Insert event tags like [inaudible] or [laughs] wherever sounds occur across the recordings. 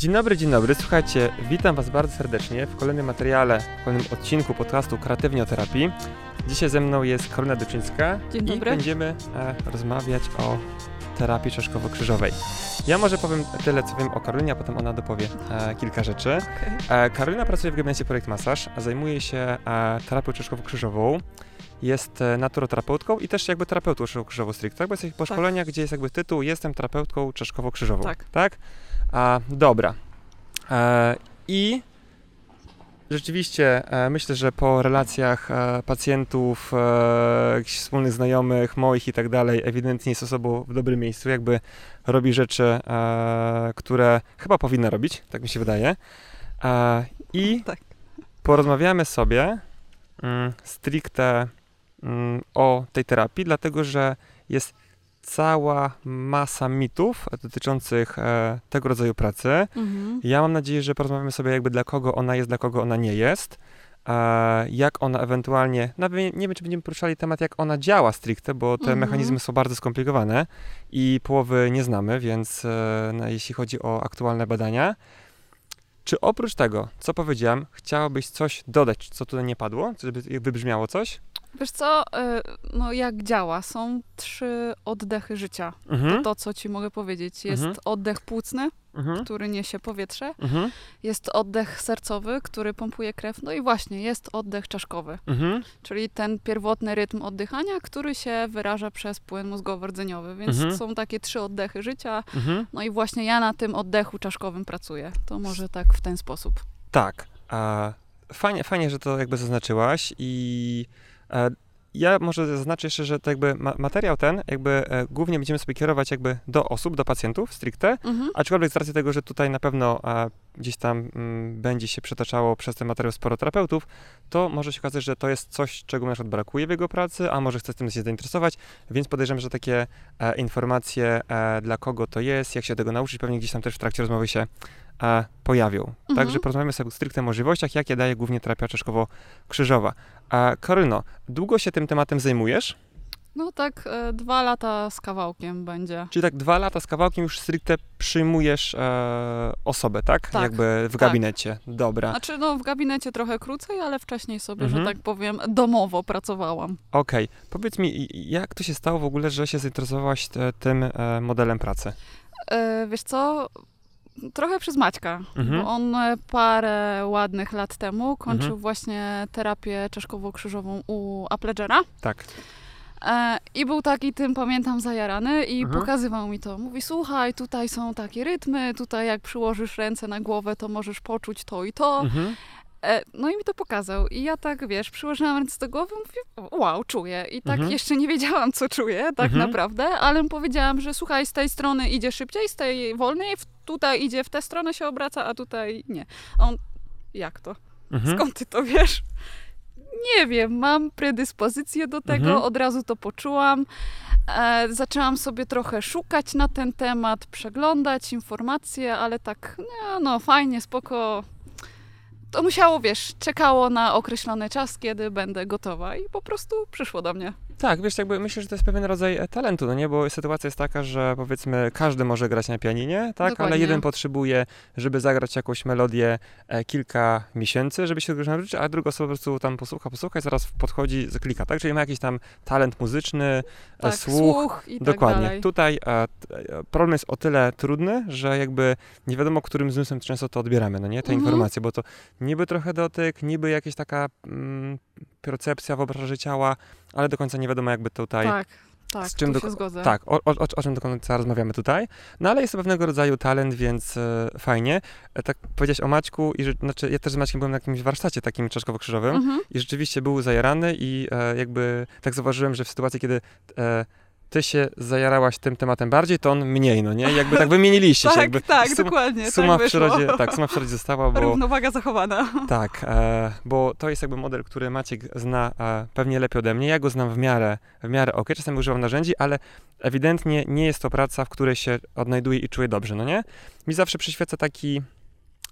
Dzień dobry, dzień dobry. Słuchajcie, witam Was bardzo serdecznie w kolejnym materiale, w kolejnym odcinku podcastu Kreatywnie o terapii. Dzisiaj ze mną jest Karolina Dyczyńska Dzień i dobry. będziemy e, rozmawiać o terapii czaszkowo-krzyżowej. Ja może powiem tyle, co wiem o Karolinie, a potem ona dopowie e, kilka rzeczy. E, Karolina pracuje w gabinecie Projekt Masaż, a zajmuje się e, terapią czaszkowo-krzyżową. Jest e, naturoterapeutką i też jakby terapeutą czaszkowo-krzyżową stricte, bo jest po szkoleniach, gdzie jest jakby tytuł Jestem terapeutką czaszkowo-krzyżową. Tak. Tak? A, dobra. E, I rzeczywiście e, myślę, że po relacjach e, pacjentów, e, wspólnych znajomych, moich i tak dalej, ewidentnie jest osobą w dobrym miejscu, jakby robi rzeczy, e, które chyba powinna robić, tak mi się wydaje. E, I [laughs] Tak. porozmawiamy sobie mm, stricte mm, o tej terapii, dlatego że jest cała masa mitów dotyczących e, tego rodzaju pracy. Mhm. Ja mam nadzieję, że porozmawiamy sobie jakby dla kogo ona jest, dla kogo ona nie jest. E, jak ona ewentualnie, nawet nie, nie wiem, czy będziemy poruszali temat, jak ona działa stricte, bo te Mhm. mechanizmy są bardzo skomplikowane i połowy nie znamy, więc e, no, jeśli chodzi o aktualne badania. Czy oprócz tego, co powiedziałem, chciałabyś coś dodać, co tutaj nie padło, żeby wybrzmiało coś? Wiesz co, y, no jak działa? Są trzy oddechy życia. Mhm. To, co ci mogę powiedzieć. Jest Mhm. oddech płucny, Mhm. który niesie powietrze. Mhm. Jest oddech sercowy, który pompuje krew. No i właśnie, jest oddech czaszkowy. Mhm. Czyli ten pierwotny rytm oddychania, który się wyraża przez płyn mózgowo-rdzeniowy. Więc Mhm. są takie trzy oddechy życia. No i właśnie ja na tym oddechu czaszkowym pracuję. To może tak w ten sposób. Tak. A fajnie, fajnie, że to jakby zaznaczyłaś i e, ja może zaznaczę jeszcze, że to jakby ma, materiał ten jakby e, głównie będziemy sobie kierować jakby do osób, do pacjentów stricte, Mhm. aczkolwiek z racji tego, że tutaj na pewno e, gdzieś tam mm, będzie się przetaczało przez ten materiał sporo terapeutów, to może się okazać, że to jest coś, czego na przykład brakuje w jego pracy, a może chce tym się zainteresować, więc podejrzewam, że takie e, informacje, e, dla kogo to jest, jak się tego nauczyć, pewnie gdzieś tam też w trakcie rozmowy się e, pojawią. Mhm. Także porozmawiamy sobie o stricte możliwościach, jakie daje głównie terapia czaszkowo-krzyżowa. A Karyno, długo się tym tematem zajmujesz? No tak, e, dwa lata z kawałkiem będzie. Czyli tak dwa lata z kawałkiem już stricte przyjmujesz e, osobę, tak? Tak, Jakby w tak. gabinecie. Dobra. Znaczy, no w gabinecie trochę krócej, ale wcześniej sobie, Mhm. że tak powiem, domowo pracowałam. Okej. Powiedz mi, jak to się stało w ogóle, że się zainteresowałaś te, tym e, modelem pracy? E, wiesz co? Trochę przez Maćka, Mhm. bo on e, parę ładnych lat temu kończył Mhm. właśnie terapię czaszkowo-krzyżową u Aplegera. Tak. E, I był taki tym, pamiętam, zajarany i Mhm. pokazywał mi to. Mówi, słuchaj, tutaj są takie rytmy, tutaj jak przyłożysz ręce na głowę, to możesz poczuć to i to. Mhm. E, no i mi to pokazał. I ja tak, wiesz, przyłożyłam ręce do głowy, mówię, wow, czuję. I tak Mhm. jeszcze nie wiedziałam, co czuję, tak Mhm. naprawdę, ale mu powiedziałam, że słuchaj, z tej strony idzie szybciej, z tej wolniej, w, tutaj idzie w tę stronę się obraca, a tutaj nie. A on, jak to? Mhm. Skąd ty to wiesz? Nie wiem, mam predyspozycję do tego, Mhm. od razu to poczułam. E, zaczęłam sobie trochę szukać na ten temat, przeglądać informacje, ale tak, no, no fajnie, spoko. To musiało, wiesz, czekało na określony czas, kiedy będę gotowa i po prostu przyszło do mnie. Tak, wiesz, jakby myślę, że to jest pewien rodzaj e, talentu, no nie? Bo sytuacja jest taka, że powiedzmy każdy może grać na pianinie, tak? Ale Dokładnie. jeden potrzebuje, żeby zagrać jakąś melodię e, kilka miesięcy, żeby się tego nauczyć, a druga osoba po prostu tam posłucha, posłucha i zaraz podchodzi, klika, tak? Czyli ma jakiś tam talent muzyczny, e, Tak, słuch. i Dokładnie. tak dalej. Tutaj e, e, problem jest o tyle trudny, że jakby nie wiadomo, którym zmysłem często to odbieramy, no nie? Te Mhm. informacje, bo to niby trochę dotyk, niby jakaś taka mm, percepcja w obszarze ciała, ale do końca nie wiadomo, jakby tutaj Tak, tak, z czym do- się zgodzę. tak, o, o, o, czym do końca rozmawiamy tutaj. No ale jest to pewnego rodzaju talent, więc e, fajnie. E, tak powiedziałeś o Maćku i że, znaczy ja też z Maćkiem byłem na jakimś warsztacie takim czaszkowo-krzyżowym Mhm. i rzeczywiście był zajarany i e, jakby tak zauważyłem, że w sytuacji, kiedy e, ty się zajarałaś tym tematem bardziej, to on mniej, no nie? Jakby tak wymieniliście się, [laughs] Tak, jakby tak, dokładnie. suma tak w przyrodzie, tak, suma w przyrodzie została, bo Równowaga zachowana. tak, e, bo to jest jakby model, który Maciek zna e, pewnie lepiej ode mnie. Ja go znam w miarę, w miarę ok, czasem używam narzędzi, ale ewidentnie nie jest to praca, w której się odnajduję i czuję dobrze, no nie? Mi zawsze przyświeca taki,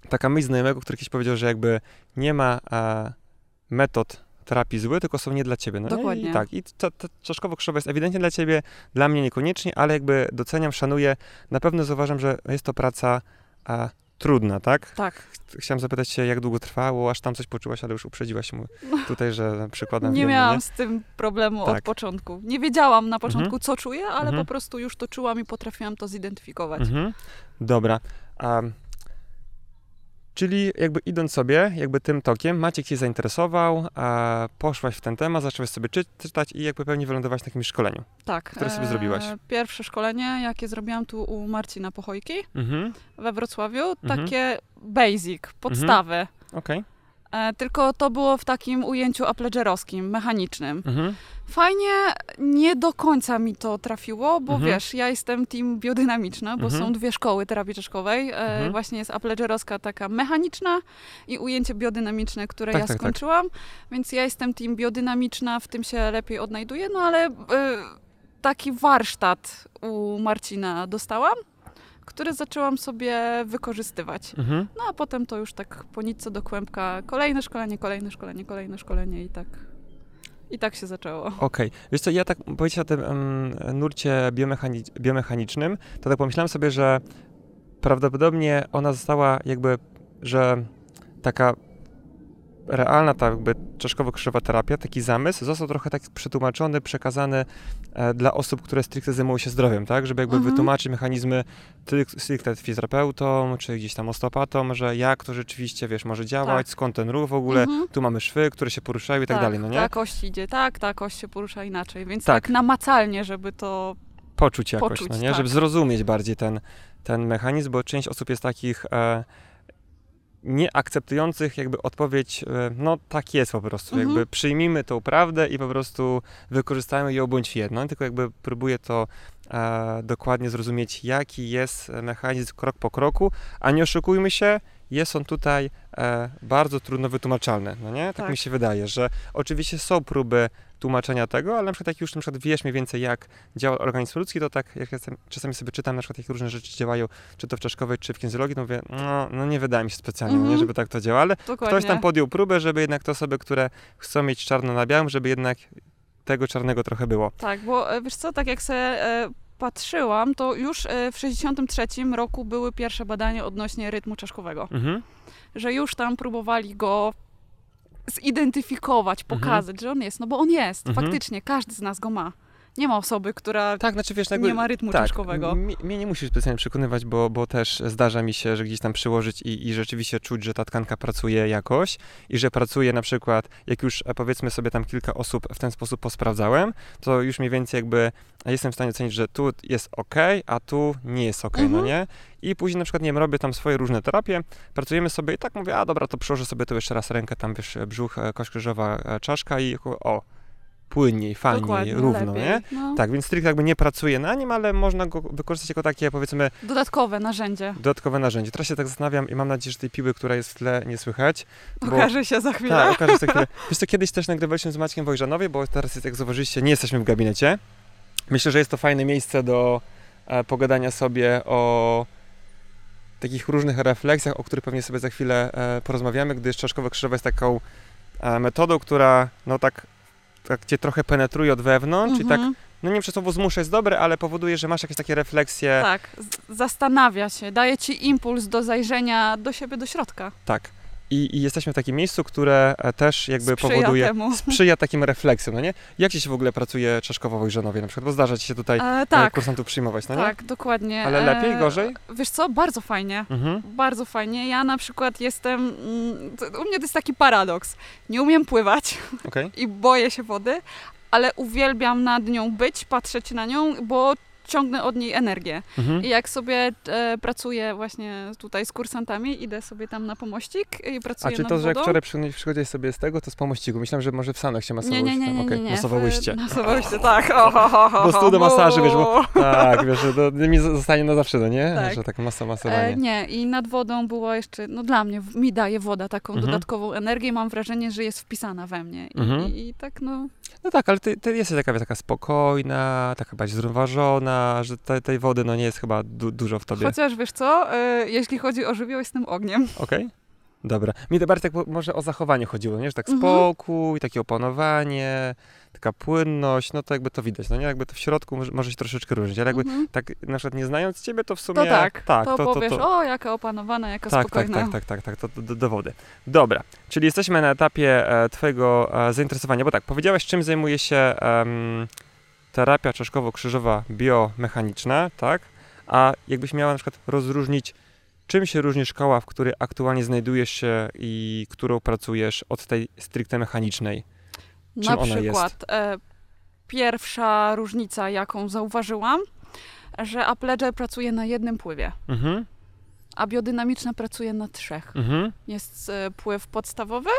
taka myśl znajomego, który kiedyś powiedział, że jakby nie ma e, metod terapii zły, tylko są nie dla ciebie. No nie? Dokładnie. I tak, i to, to czaszkowo-krzyżowe jest ewidentnie dla ciebie, dla mnie niekoniecznie, ale jakby doceniam, szanuję. Na pewno zauważam, że jest to praca e, trudna, tak? Tak. Chciałem zapytać się, jak długo trwało, aż tam coś poczułaś, ale już uprzedziłaś mu tutaj, że przykładem Nie wiemy, miałam z tym problemu Tak. od początku. Nie wiedziałam na początku, Mhm. co czuję, ale Mhm. po prostu już to czułam i potrafiłam to zidentyfikować. Mhm. Dobra. A, czyli jakby idąc sobie, jakby tym tokiem, Maciek cię zainteresował, a poszłaś w ten temat, zaczęłaś sobie czy, czytać i jakby pewnie wylądowałaś na jakimś szkoleniu. Tak. Które sobie zrobiłaś? Pierwsze szkolenie, jakie zrobiłam tu u Marcina Pochojki Mhm. we Wrocławiu, Mhm. takie basic, podstawy. Okej. E, tylko to było w takim ujęciu apledgerowskim, mechanicznym. Mhm. Fajnie, nie do końca mi to trafiło, bo Mhm. wiesz, ja jestem team biodynamiczna, bo Mhm. są dwie szkoły terapii czaszkowej. E, Mhm. Właśnie jest apledgerowska taka mechaniczna i ujęcie biodynamiczne, które Tak, ja tak, tak. skończyłam. Więc ja jestem team biodynamiczna, w tym się lepiej odnajduję, no ale e, taki warsztat u Marcina dostałam, który zaczęłam sobie wykorzystywać. Mhm. No a potem to już tak po nitce do kłębka kolejne szkolenie, kolejne szkolenie, kolejne szkolenie i tak, i tak się zaczęło. Okej. Wiesz co, ja tak powiedzieć o tym em, nurcie biomechani- biomechanicznym, to tak pomyślałem sobie, że prawdopodobnie ona została jakby, że taka realna ta jakby czaszkowo-krzyżowa terapia, taki zamysł został trochę tak przetłumaczony, przekazany e, dla osób, które stricte zajmują się zdrowiem, tak? Żeby jakby Mhm. wytłumaczyć mechanizmy stricte fizjoterapeutom, czy gdzieś tam osteopatom, że jak to rzeczywiście, wiesz, może działać, Tak. skąd ten ruch w ogóle, Mhm. tu mamy szwy, które się poruszają i tak, dalej, no nie? Ta kość idzie tak, ta kość się porusza inaczej, więc Tak. tak, namacalnie, żeby to... poczuć jakoś, Poczuć, no nie? tak. Żeby zrozumieć bardziej ten, ten mechanizm, bo część osób jest takich e, nieakceptujących jakby odpowiedź, e, no tak jest po prostu, Mhm. jakby przyjmijmy tą prawdę i po prostu wykorzystajmy ją bądź jedno, tylko jakby próbuję to e, dokładnie zrozumieć, jaki jest mechanizm krok po kroku, a nie oszukujmy się, jest on tutaj e, bardzo trudno wytłumaczalny, no nie? Tak, Tak. mi się wydaje, że oczywiście są próby tłumaczenia tego, ale na przykład jak już na przykład wiesz mniej więcej jak działa organizm ludzki, to tak jak ja sam- czasami sobie czytam na przykład jak różne rzeczy działają, czy to w czaszkowej, czy w kinezjologii, to mówię, no, no nie wydaje mi się specjalnie, no nie, Mhm. żeby tak to działało, ale Dokładnie. ktoś tam podjął próbę, żeby jednak te osoby, które chcą mieć czarno na białym, żeby jednak tego czarnego trochę było. Tak, bo e, wiesz co, tak jak sobie e, patrzyłam, to już e, w 63 roku były pierwsze badania odnośnie rytmu czaszkowego. Mhm. Że już tam próbowali go zidentyfikować, Mhm. pokazać, że on jest, no bo on jest, Mhm. faktycznie, każdy z nas go ma. Nie ma osoby, która Tak, znaczy wiesz, jakby, nie ma rytmu tak, czaszkowego. Mnie nie musisz specjalnie przekonywać, bo, bo też zdarza mi się, że gdzieś tam przyłożyć i, i rzeczywiście czuć, że ta tkanka pracuje jakoś i że pracuje na przykład, jak już e, powiedzmy sobie tam kilka osób w ten sposób posprawdzałem, to już mniej więcej jakby jestem w stanie ocenić, że tu jest ok, a tu nie jest ok, no Mhm. nie? I później na przykład, nie wiem, robię tam swoje różne terapie, pracujemy sobie i tak mówię, a dobra, to przyłożę sobie tu jeszcze raz rękę, tam wiesz, brzuch, e, kość krzyżowa, e, czaszka i o, płynniej, fajniej, Dokładnie, równo, lepiej. nie? No. Tak, więc stricte jakby nie pracuje na nim, ale można go wykorzystać jako takie, powiedzmy, Dodatkowe narzędzie. dodatkowe narzędzie. Teraz się tak zastanawiam i mam nadzieję, że tej piły, która jest w tle, nie słychać. Bo- Okaże się za chwilę. Tak, okaże się za chwilę. [laughs] Wiesz co, kiedyś też nagrywaliśmy z Maćkiem Wojżanowie, bo teraz, jest, jak zauważyliście, nie jesteśmy w gabinecie. Myślę, że jest to fajne miejsce do e, pogadania sobie o takich różnych refleksjach, o których pewnie sobie za chwilę e, porozmawiamy, gdyż czaszkowo-krzyżowa jest taką e, metodą, która no tak, tak cię trochę penetruje od wewnątrz i tak Mhm. no nie wiem, czy słowo zmusza jest dobre, ale powoduje, że masz jakieś takie refleksje. Tak, zastanawia się, daje ci impuls do zajrzenia do siebie, do środka. Tak. I, I jesteśmy w takim miejscu, które e, też jakby Sprzyja powoduje, temu. [laughs] sprzyja takim refleksjom, no nie? Jak ci się w ogóle pracuje czaszkowo wojżanowie na przykład? Bo zdarza ci się tutaj E, tak. tak, kursantów przyjmować, no nie? tak, dokładnie. Ale lepiej, E, gorzej? Wiesz co, bardzo fajnie. Mhm. Bardzo fajnie. Ja na przykład jestem. mm, U mnie to jest taki paradoks. Nie umiem pływać Okej. [laughs] i boję się wody, ale uwielbiam nad nią być, patrzeć na nią, bo ciągnę od niej energię. Mhm. I jak sobie e, pracuję właśnie tutaj z kursantami, idę sobie tam na pomościk i A pracuję czy nad to, że wodą. wczoraj przy- przychodziłeś sobie z tego, to z pomościku? Myślałem, że może w sanach się Nie, masowałyście. nie, nie, nie, Okej, nie, nie. Masowałyście. [laughs] Masowałyście, tak. O, ho, ho, ho, Po prostu do masażu, wiesz, bo-. Tak, wiesz, to mi zostanie na zawsze, no nie? Tak. Że tak masa E, masowanie. nie, i nad wodą było jeszcze, no dla mnie, mi daje woda taką Mhm. dodatkową energię i mam wrażenie, że jest wpisana we mnie. I, Mhm. i, i tak no, No tak, ale ty, ty jesteś taka, taka spokojna, taka bardziej zrównoważona, że te, tej wody no nie jest chyba du- dużo w tobie. chociaż wiesz co, e, jeśli chodzi o żywioł, jestem ogniem. Okej? Dobra. Mi to bardziej tak może o zachowanie chodziło, nie? Że tak Mhm. spokój, takie opanowanie, taka płynność, no to jakby to widać, no nie? Jakby to w środku może, może się troszeczkę różnić, ale jakby Mhm. tak na przykład nie znając ciebie, to w sumie... To tak, tak to, powiesz, o, jaka opanowana, jaka tak, tak, spokojna. tak, tak, tak, tak, to do, do, do wody. Dobra, czyli jesteśmy na etapie e, twojego e, zainteresowania, bo tak, powiedziałeś, czym zajmuje się em, terapia czaszkowo-krzyżowa biomechaniczna, tak? A jakbyś miała na przykład rozróżnić, czym się różni szkoła, w której aktualnie znajdujesz się i którą pracujesz od tej stricte mechanicznej? Na Czym jest? przykład e, pierwsza różnica, jaką zauważyłam, że Appledger pracuje na jednym pływie, Mhm, a biodynamiczna pracuje na trzech. mhm, Jest e, pływ podstawowy,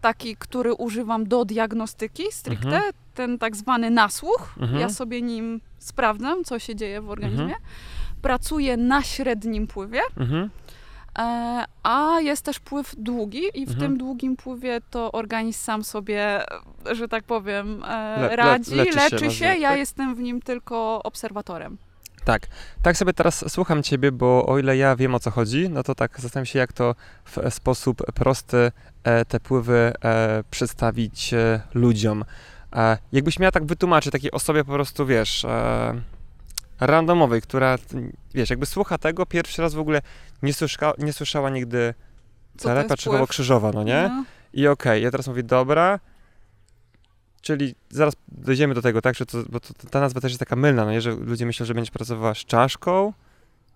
taki, który używam do diagnostyki stricte, Mhm. ten tak zwany nasłuch. Mhm. Ja sobie nim sprawdzam, co się dzieje w organizmie. Pracuję na średnim pływie, mhm, e, a jest też pływ długi i w Mhm. tym długim pływie to organizm sam sobie, że tak powiem, e, Le- le- radzi, leczy się, leczy się, ja tak? jestem w nim tylko obserwatorem. Tak, tak sobie teraz słucham ciebie, bo o ile ja wiem o co chodzi, no to tak zastanawiam się, jak to w e, sposób prosty te pływy przedstawić ludziom. Jakbyś miała tak wytłumaczyć takiej osobie po prostu, wiesz, randomowej, która, wiesz, jakby słucha tego, pierwszy raz w ogóle nie, słysza, nie słyszała nigdy pływ? krzyżowo-krzyżowa, no nie? No. I okej, ja teraz mówię, dobra, czyli zaraz dojdziemy do tego, tak, że to, bo to, ta nazwa też jest taka mylna, no nie, że ludzie myślą, że będziesz pracowała z czaszką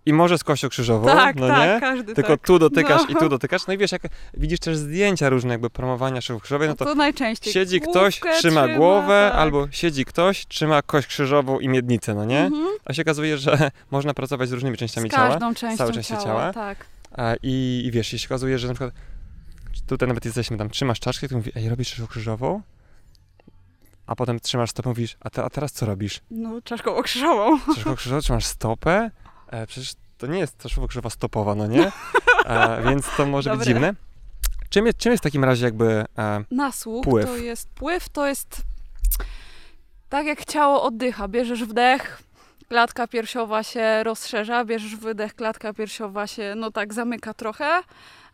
i może z kością krzyżową, Tak, no tak, nie? każdy Tylko tak. tu dotykasz No. i tu dotykasz, no i wiesz, jak widzisz też zdjęcia różne jakby promowania szybów krzyżowej, no to, to najczęściej siedzi ktoś, główkę trzyma głowę, tak. albo siedzi ktoś, trzyma kość krzyżową i miednicę, no nie? Mhm. A się okazuje, że [laughs] można pracować z różnymi częściami Z ciała. każdą częścią całe części ciała, ciała. tak. I, I wiesz, i się okazuje, że na przykład tutaj nawet jesteśmy tam, trzymasz czaszkę, to mówi, ej, robisz krzyżą krzyżową? A potem trzymasz stopę, mówisz, a, te, a teraz co robisz? No, czaszką okrzyżową. Czaszką krzyżową, trzymasz stopę? E, przecież to nie jest czaszkowo krzyżowa stopowa, no nie? E, [laughs] więc to może być dziwne. Czym jest, czym jest w takim razie jakby... E, Nasłuch Pływ. to jest pływ, to jest tak jak ciało oddycha. Bierzesz wdech, klatka piersiowa się rozszerza, bierzesz wydech, klatka piersiowa się no tak zamyka trochę.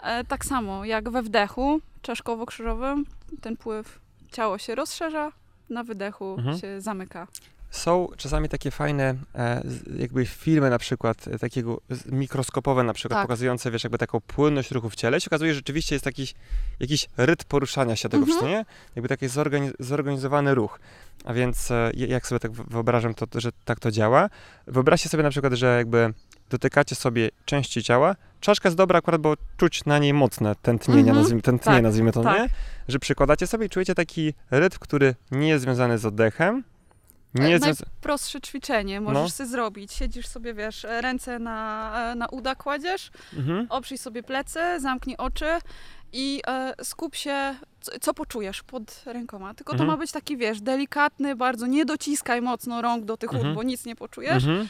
E, tak samo jak we wdechu czaszkowo-krzyżowym, ten pływ, ciało się rozszerza, na wydechu Mhm. się zamyka. Są czasami takie fajne e, jakby filmy na przykład e, takiego mikroskopowe na przykład Tak. pokazujące, wiesz, jakby taką płynność ruchu w ciele. I się okazuje, że rzeczywiście jest jakiś, jakiś rytm poruszania się tego Mhm. nie? Jakby taki zorgani- zorganizowany ruch. A więc e, jak sobie tak wyobrażam, to, że tak to działa. Wyobraźcie sobie na przykład, że jakby dotykacie sobie części ciała. Czaszka jest dobra akurat, bo czuć na niej mocne tętnienia, Mhm. nazwijmy, tętnienie, Tak, nazwijmy to, tak. nie? Że przykładacie sobie i czujecie taki rytm, który nie jest związany z oddechem, nie E, jest naj- związany... Prostsze ćwiczenie możesz No. sobie zrobić. Siedzisz sobie, wiesz, ręce na, na uda kładziesz, Mhm. oprzyj sobie plecy, zamknij oczy i e, skup się, co, co poczujesz pod rękoma. Tylko Mhm. to ma być taki, wiesz, delikatny, bardzo, nie dociskaj mocno rąk do tych ud, Mhm. bo nic nie poczujesz. Mhm.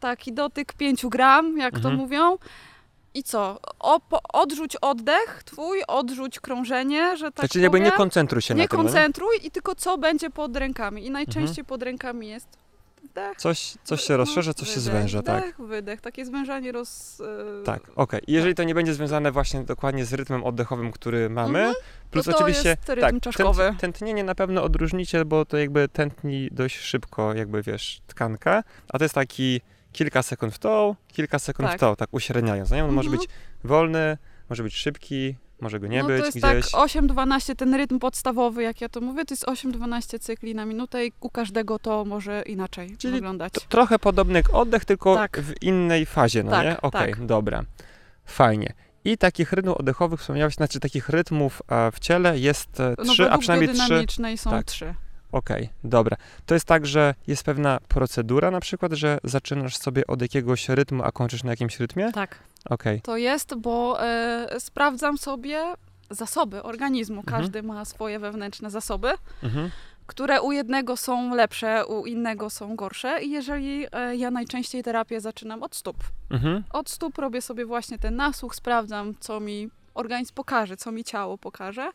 Taki dotyk 5 gram, jak to Mhm. mówią. I co? O, po, odrzuć oddech twój, odrzuć krążenie, że tak Znaczy jakby nie koncentruj się nie na tym, no nie? koncentruj i tylko co będzie pod rękami. I najczęściej pod rękami jest. Coś, coś się rozszerza, coś się zwęża, tak? Wydech, wydech, takie zwężanie roz... e, Tak, okej. I Jeżeli to nie będzie związane właśnie dokładnie z rytmem oddechowym, który mamy, Mhm. plus To to oczywiście jest rytm tak, tęt, tętnienie na pewno odróżnicie, bo to jakby tętni dość szybko, jakby wiesz, tkanka, a to jest taki kilka sekund w tą, kilka sekund Tak. w tą, tak uśredniając, no nie? On może Mhm. być wolny, może być szybki, może go nie no być to jest gdzieś. tak 8-12, ten rytm podstawowy, jak ja to mówię, to jest 8-12 cykli na minutę i u każdego to może inaczej Czyli wyglądać. To, trochę podobny jak oddech, tylko Tak. w innej fazie, no Tak, nie? Okej, tak. dobra. Fajnie. I takich rytmów oddechowych wspomniałeś, znaczy takich rytmów e, w ciele jest e, no trzy, a przynajmniej trzy. biodynamicznej są tak. trzy. Okej, dobra. To jest tak, że jest pewna procedura na przykład, że zaczynasz sobie od jakiegoś rytmu, a kończysz na jakimś rytmie? Tak. Okej. To jest, bo e, sprawdzam sobie zasoby organizmu. Mhm. Każdy ma swoje wewnętrzne zasoby, Mhm. które u jednego są lepsze, u innego są gorsze. I jeżeli e, ja najczęściej terapię zaczynam od stóp. Mhm. Od stóp robię sobie właśnie ten nasłuch, sprawdzam, co mi organizm pokaże, co mi ciało pokaże.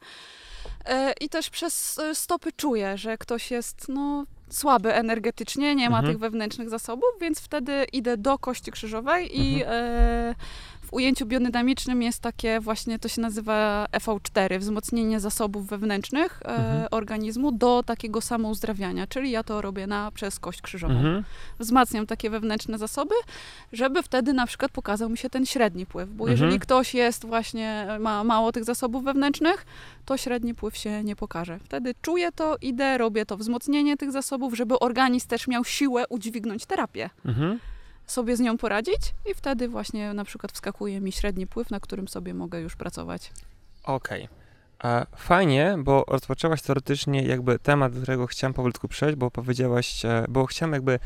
E, I też przez e, stopy czuję, że ktoś jest no, słaby energetycznie, nie ma Mhm. tych wewnętrznych zasobów, więc wtedy idę do kości krzyżowej i Mhm. Ujęciu biodynamicznym jest takie właśnie, to się nazywa EV4, wzmocnienie zasobów wewnętrznych e, Mhm. organizmu do takiego samouzdrawiania, czyli ja to robię na, przez kość krzyżową. Mhm. Wzmacniam takie wewnętrzne zasoby, żeby wtedy na przykład pokazał mi się ten średni pływ, bo Mhm. jeżeli ktoś jest właśnie, ma mało tych zasobów wewnętrznych, to średni pływ się nie pokaże. Wtedy czuję to, idę, robię to wzmocnienie tych zasobów, żeby organizm też miał siłę udźwignąć terapię Mhm. Sobie z nią poradzić i wtedy właśnie na przykład wskakuje mi średni pływ, na którym sobie mogę już pracować. Okej. E, Fajnie, bo rozpoczęłaś teoretycznie jakby temat, do którego chciałem powolutku przejść, bo powiedziałaś, e, bo chciałem jakby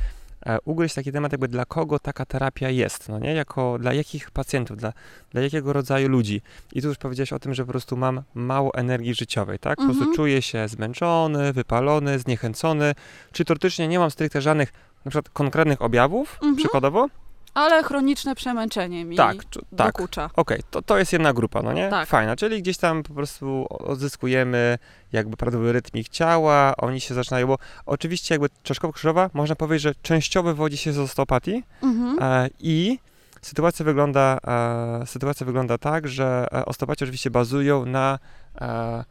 e, ugryźć taki temat jakby dla kogo taka terapia jest, no nie? Jako, dla jakich pacjentów, dla, dla jakiego rodzaju ludzi. I tu już powiedziałaś o tym, że po prostu mam mało energii życiowej, tak? Po prostu Mhm. czuję się zmęczony, wypalony, zniechęcony, czy teoretycznie nie mam stricte żadnych na przykład konkretnych objawów, Mhm. przykładowo? Ale chroniczne przemęczenie mi Tak, czu- tak. dokucza. Okej, to, to jest jedna grupa, no nie? Tak. Fajna, czyli gdzieś tam po prostu odzyskujemy jakby prawidłowy rytm ich ciała, oni się zaczynają, bo oczywiście jakby czaszkowo krzyżowa, można powiedzieć, że częściowo wywodzi się z osteopatii Mhm. e, i sytuacja wygląda, e, sytuacja wygląda tak, że e, osteopaci oczywiście bazują na e,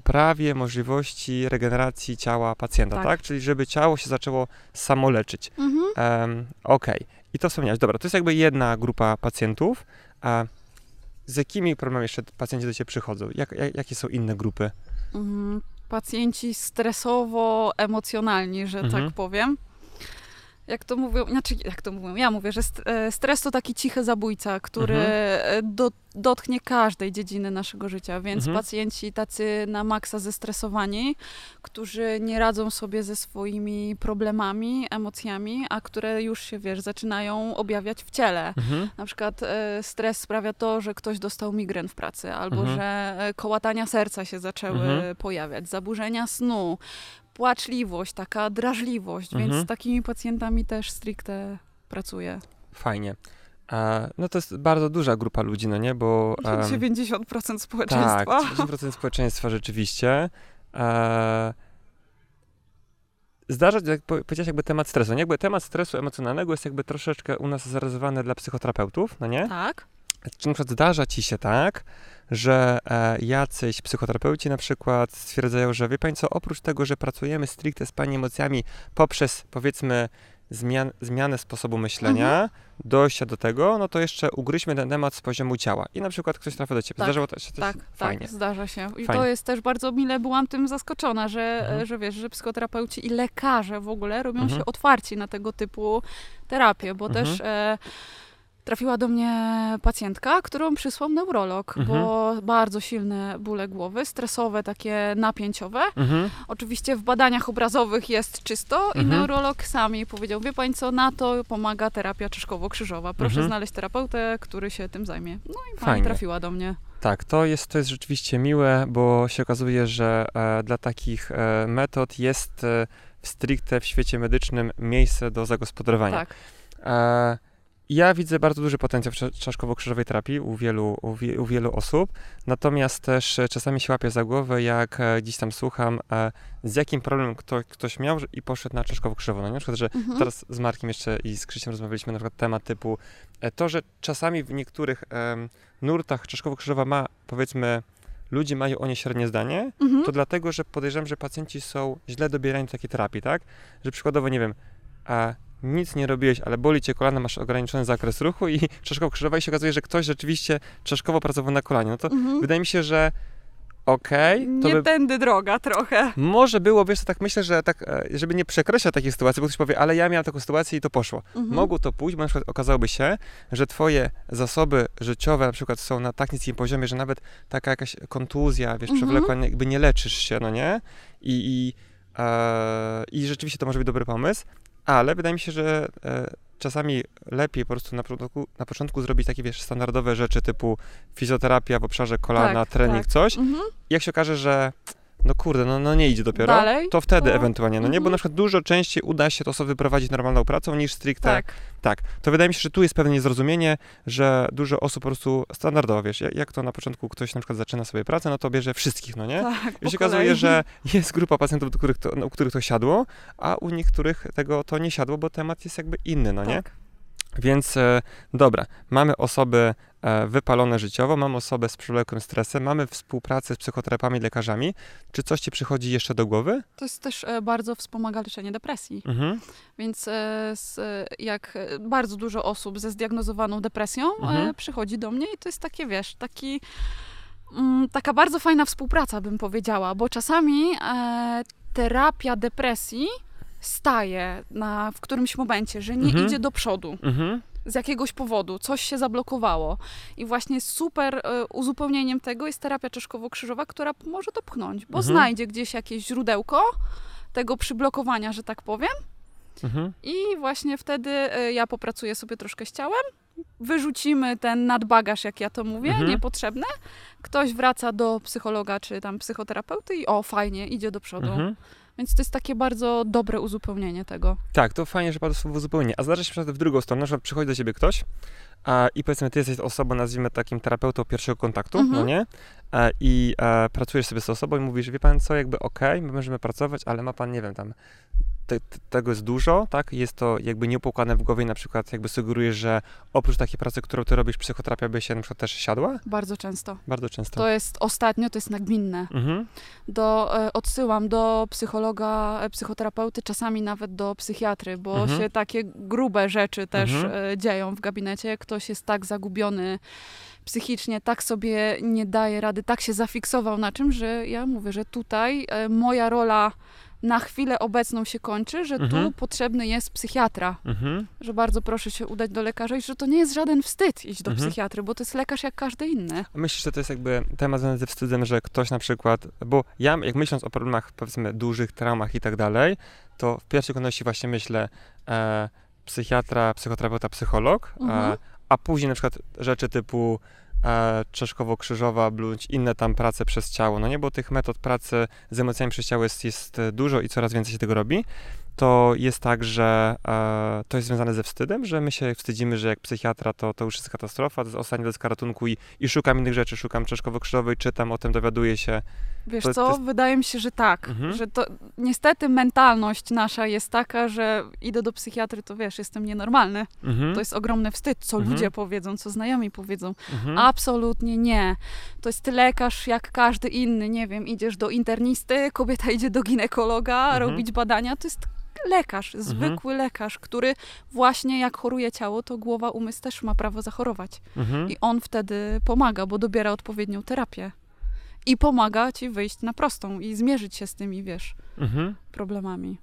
poprawie możliwości regeneracji ciała pacjenta, tak. Tak. Czyli żeby ciało się zaczęło samoleczyć. Mhm. Em, Okej. I to wspomniałeś. Dobra, to jest jakby jedna grupa pacjentów. A z jakimi problemami jeszcze pacjenci do Ciebie przychodzą? Jak, jak, jakie są inne grupy? Mhm. Pacjenci stresowo-emocjonalni, że Mhm. tak powiem. Jak to mówią, znaczy jak to mówią, ja mówię, że e, stres to taki cichy zabójca, który Mhm. do, dotknie każdej dziedziny naszego życia, więc Mhm. pacjenci tacy na maksa zestresowani, którzy nie radzą sobie ze swoimi problemami, emocjami, a które już się, wiesz, zaczynają objawiać w ciele. Mhm. Na przykład e, stres sprawia to, że ktoś dostał migren w pracy, albo Mhm. że e, kołatania serca się zaczęły Mhm. pojawiać, zaburzenia snu, płaczliwość, taka drażliwość, Mhm. więc z takimi pacjentami też stricte pracuję. Fajnie. No to jest bardzo duża grupa ludzi, no nie? Bo... em, 90% społeczeństwa. Tak, 90% społeczeństwa rzeczywiście. E, zdarza się, jak po- powiedziałeś, jakby temat stresu. Nie? Jakby temat stresu emocjonalnego jest jakby troszeczkę u nas zarezerwowany dla psychoterapeutów, no nie? Tak. Czy na przykład zdarza ci się tak, że e, jacyś psychoterapeuci na przykład stwierdzają, że wie pani co, oprócz tego, że pracujemy stricte z pani emocjami poprzez powiedzmy zmian, zmianę sposobu myślenia, dojścia do tego, no to jeszcze ugryźmy ten temat z poziomu ciała. I na przykład ktoś trafia do ciebie. Tak, Zdarzało to się coś Tak, fajnie. tak, zdarza się. I Fajnie. to jest też bardzo mile, byłam tym zaskoczona, że, Mhm. że wiesz, że psychoterapeuci i lekarze w ogóle robią Mhm. się otwarci na tego typu terapię, bo Mhm. też e, trafiła do mnie pacjentka, którą przysłał neurolog, Mhm. bo bardzo silne bóle głowy, stresowe, takie napięciowe. Mhm. Oczywiście w badaniach obrazowych jest czysto i Mhm. neurolog sam jej powiedział, wie pani co, na to pomaga terapia czaszkowo-krzyżowa. Proszę Mhm. znaleźć terapeutę, który się tym zajmie. No i pani Fajnie. trafiła do mnie. Tak, to jest, to jest rzeczywiście miłe, bo się okazuje, że e, dla takich e, metod jest e, stricte w świecie medycznym miejsce do zagospodarowania. Tak. Ja widzę bardzo duży potencjał w cza- czaszkowo-krzyżowej terapii u wielu, u, wie, u wielu osób, natomiast też e, czasami się łapię za głowę, jak e, gdzieś tam słucham, e, z jakim problemem kto, ktoś miał i poszedł na czaszkowo-krzyżową. No, na przykład, że Mhm. Teraz z Markiem jeszcze i z Krzysiem rozmawialiśmy na przykład temat typu to, że czasami w niektórych em, nurtach czaszkowo-krzyżowa ma, powiedzmy, ludzie mają o nie średnie zdanie, Mhm. to dlatego, że podejrzewam, że pacjenci są źle dobierani do takiej terapii, tak? Że przykładowo, nie wiem, a nic nie robiłeś, ale boli cię kolana, masz ograniczony zakres ruchu i [laughs] czaszkowo-krzyżowa i się okazuje, że ktoś rzeczywiście czaszkowo pracował na kolanie. No to Mhm. wydaje mi się, że okej, to Nie by tędy droga trochę. może było, wiesz, tak myślę, że tak, e, żeby nie przekreślać takiej sytuacji, bo ktoś powie, ale ja miałem taką sytuację i to poszło. Mhm. Mogło to pójść, bo na przykład okazałoby się, że twoje zasoby życiowe na przykład są na tak niskim poziomie, że nawet taka jakaś kontuzja, wiesz, Mhm. przewlekła, jakby nie leczysz się, no nie? I, i, e, i rzeczywiście to może być dobry pomysł, ale wydaje mi się, że e, czasami lepiej po prostu na początku, na początku zrobić takie, wiesz, standardowe rzeczy typu fizjoterapia w obszarze kolana, Tak, trening, tak. coś. Mhm. Jak się okaże, że no kurde, no, no nie idzie dopiero, Dalej, to wtedy to- ewentualnie, no nie? Bo mhm. na przykład dużo częściej uda się to sobie wyprowadzić normalną pracą niż stricte Tak. tak, to wydaje mi się, że tu jest pewne niezrozumienie, że dużo osób po prostu standardowo, wiesz, jak, jak to na początku ktoś na przykład zaczyna sobie pracę, no to bierze wszystkich, no nie? tak I się okazuje, że jest grupa pacjentów, do których to, no, u których to siadło, a u niektórych tego to nie siadło, bo temat jest jakby inny, no nie? Więc e, dobra, mamy osoby e, wypalone życiowo, mamy osobę z przewlekłym stresem, mamy współpracę z psychoterapeutami, lekarzami. Czy coś ci przychodzi jeszcze do głowy? To jest też e, bardzo wspomaga leczenie depresji. Mhm. Więc jak bardzo dużo osób ze zdiagnozowaną depresją Mhm. przychodzi do mnie i to jest takie, wiesz, taki, mm, taka bardzo fajna współpraca, bym powiedziała, bo czasami e, terapia depresji staje na, w którymś momencie, że nie Mhm. idzie do przodu Mhm. z jakiegoś powodu, coś się zablokowało. I właśnie super e, uzupełnieniem tego jest terapia czeszkowo-krzyżowa, która może to pchnąć, bo Mhm. znajdzie gdzieś jakieś źródełko tego przyblokowania, że tak powiem, Mhm. i właśnie wtedy e, ja popracuję sobie troszkę z ciałem, wyrzucimy ten nadbagaż, jak ja to mówię, Mhm. niepotrzebne. Ktoś wraca do psychologa czy tam psychoterapeuty i o, fajnie, idzie do przodu. Mhm. Więc to jest takie bardzo dobre uzupełnienie tego. Tak, to fajnie, że padło słowo zupełnie. A zdarza się w drugą stronę, przykład przychodzi do ciebie ktoś a, i powiedzmy, ty jesteś osobą, nazwijmy takim terapeutą pierwszego kontaktu, Mhm. no nie? A, I e, pracujesz sobie z osobą i mówisz, wie pan co, jakby okej, my możemy pracować, ale ma pan, nie wiem, tam te, te, tego jest dużo, tak? Jest to jakby nieupłukane w głowie na przykład jakby sugerujesz, że oprócz takiej pracy, którą ty robisz, psychoterapia by się na przykład też siadła? Bardzo często. Bardzo często. To jest ostatnio, to jest nagminne. Mhm. Do, e, odsyłam do psychologa, e, psychoterapeuty, czasami nawet do psychiatry, bo Mhm. się takie grube rzeczy też Mhm. e, dzieją w gabinecie. Ktoś jest tak zagubiony psychicznie, tak sobie nie daje rady, tak się zafiksował na czym, że ja mówię, że tutaj e, moja rola na chwilę obecną się kończy, że Mhm. tu potrzebny jest psychiatra, Mhm. że bardzo proszę się udać do lekarza i że to nie jest żaden wstyd iść do Mhm. psychiatry, bo to jest lekarz jak każdy inny. Myślisz, że to jest jakby temat związany ze wstydem, że ktoś na przykład, bo ja jak myśląc o problemach, powiedzmy, dużych traumach i tak dalej, to w pierwszej kolejności właśnie myślę e, psychiatra, psychoterapeuta, psycholog, Mhm. e, a później na przykład rzeczy typu e, czeszkowo-krzyżowa, bądź inne tam prace przez ciało, no nie, bo tych metod pracy z emocjami przez ciało jest, jest e, dużo i coraz więcej się tego robi, to jest tak, że e, to jest związane ze wstydem, że my się wstydzimy, że jak psychiatra to, to już jest katastrofa, to jest ostatnia deska ratunku i, i szukam innych rzeczy, szukam czeszkowo-krzyżowej, czytam o tym, dowiaduję się. Wiesz To- co, to jest- wydaje mi się, że tak, Mhm. że to niestety mentalność nasza jest taka, że idę do psychiatry, to wiesz, jestem nienormalny. Mhm. To jest ogromny wstyd, co Mhm. ludzie powiedzą, co znajomi powiedzą. mhm. Absolutnie nie. To jest lekarz jak każdy inny, nie wiem, idziesz do internisty, kobieta idzie do ginekologa Mhm. robić badania, to jest lekarz, zwykły lekarz, który właśnie jak choruje ciało, to głowa, umysł też ma prawo zachorować. Mhm. I on wtedy pomaga, bo dobiera odpowiednią terapię. I pomaga ci wyjść na prostą i zmierzyć się z tymi, wiesz, Mhm. problemami.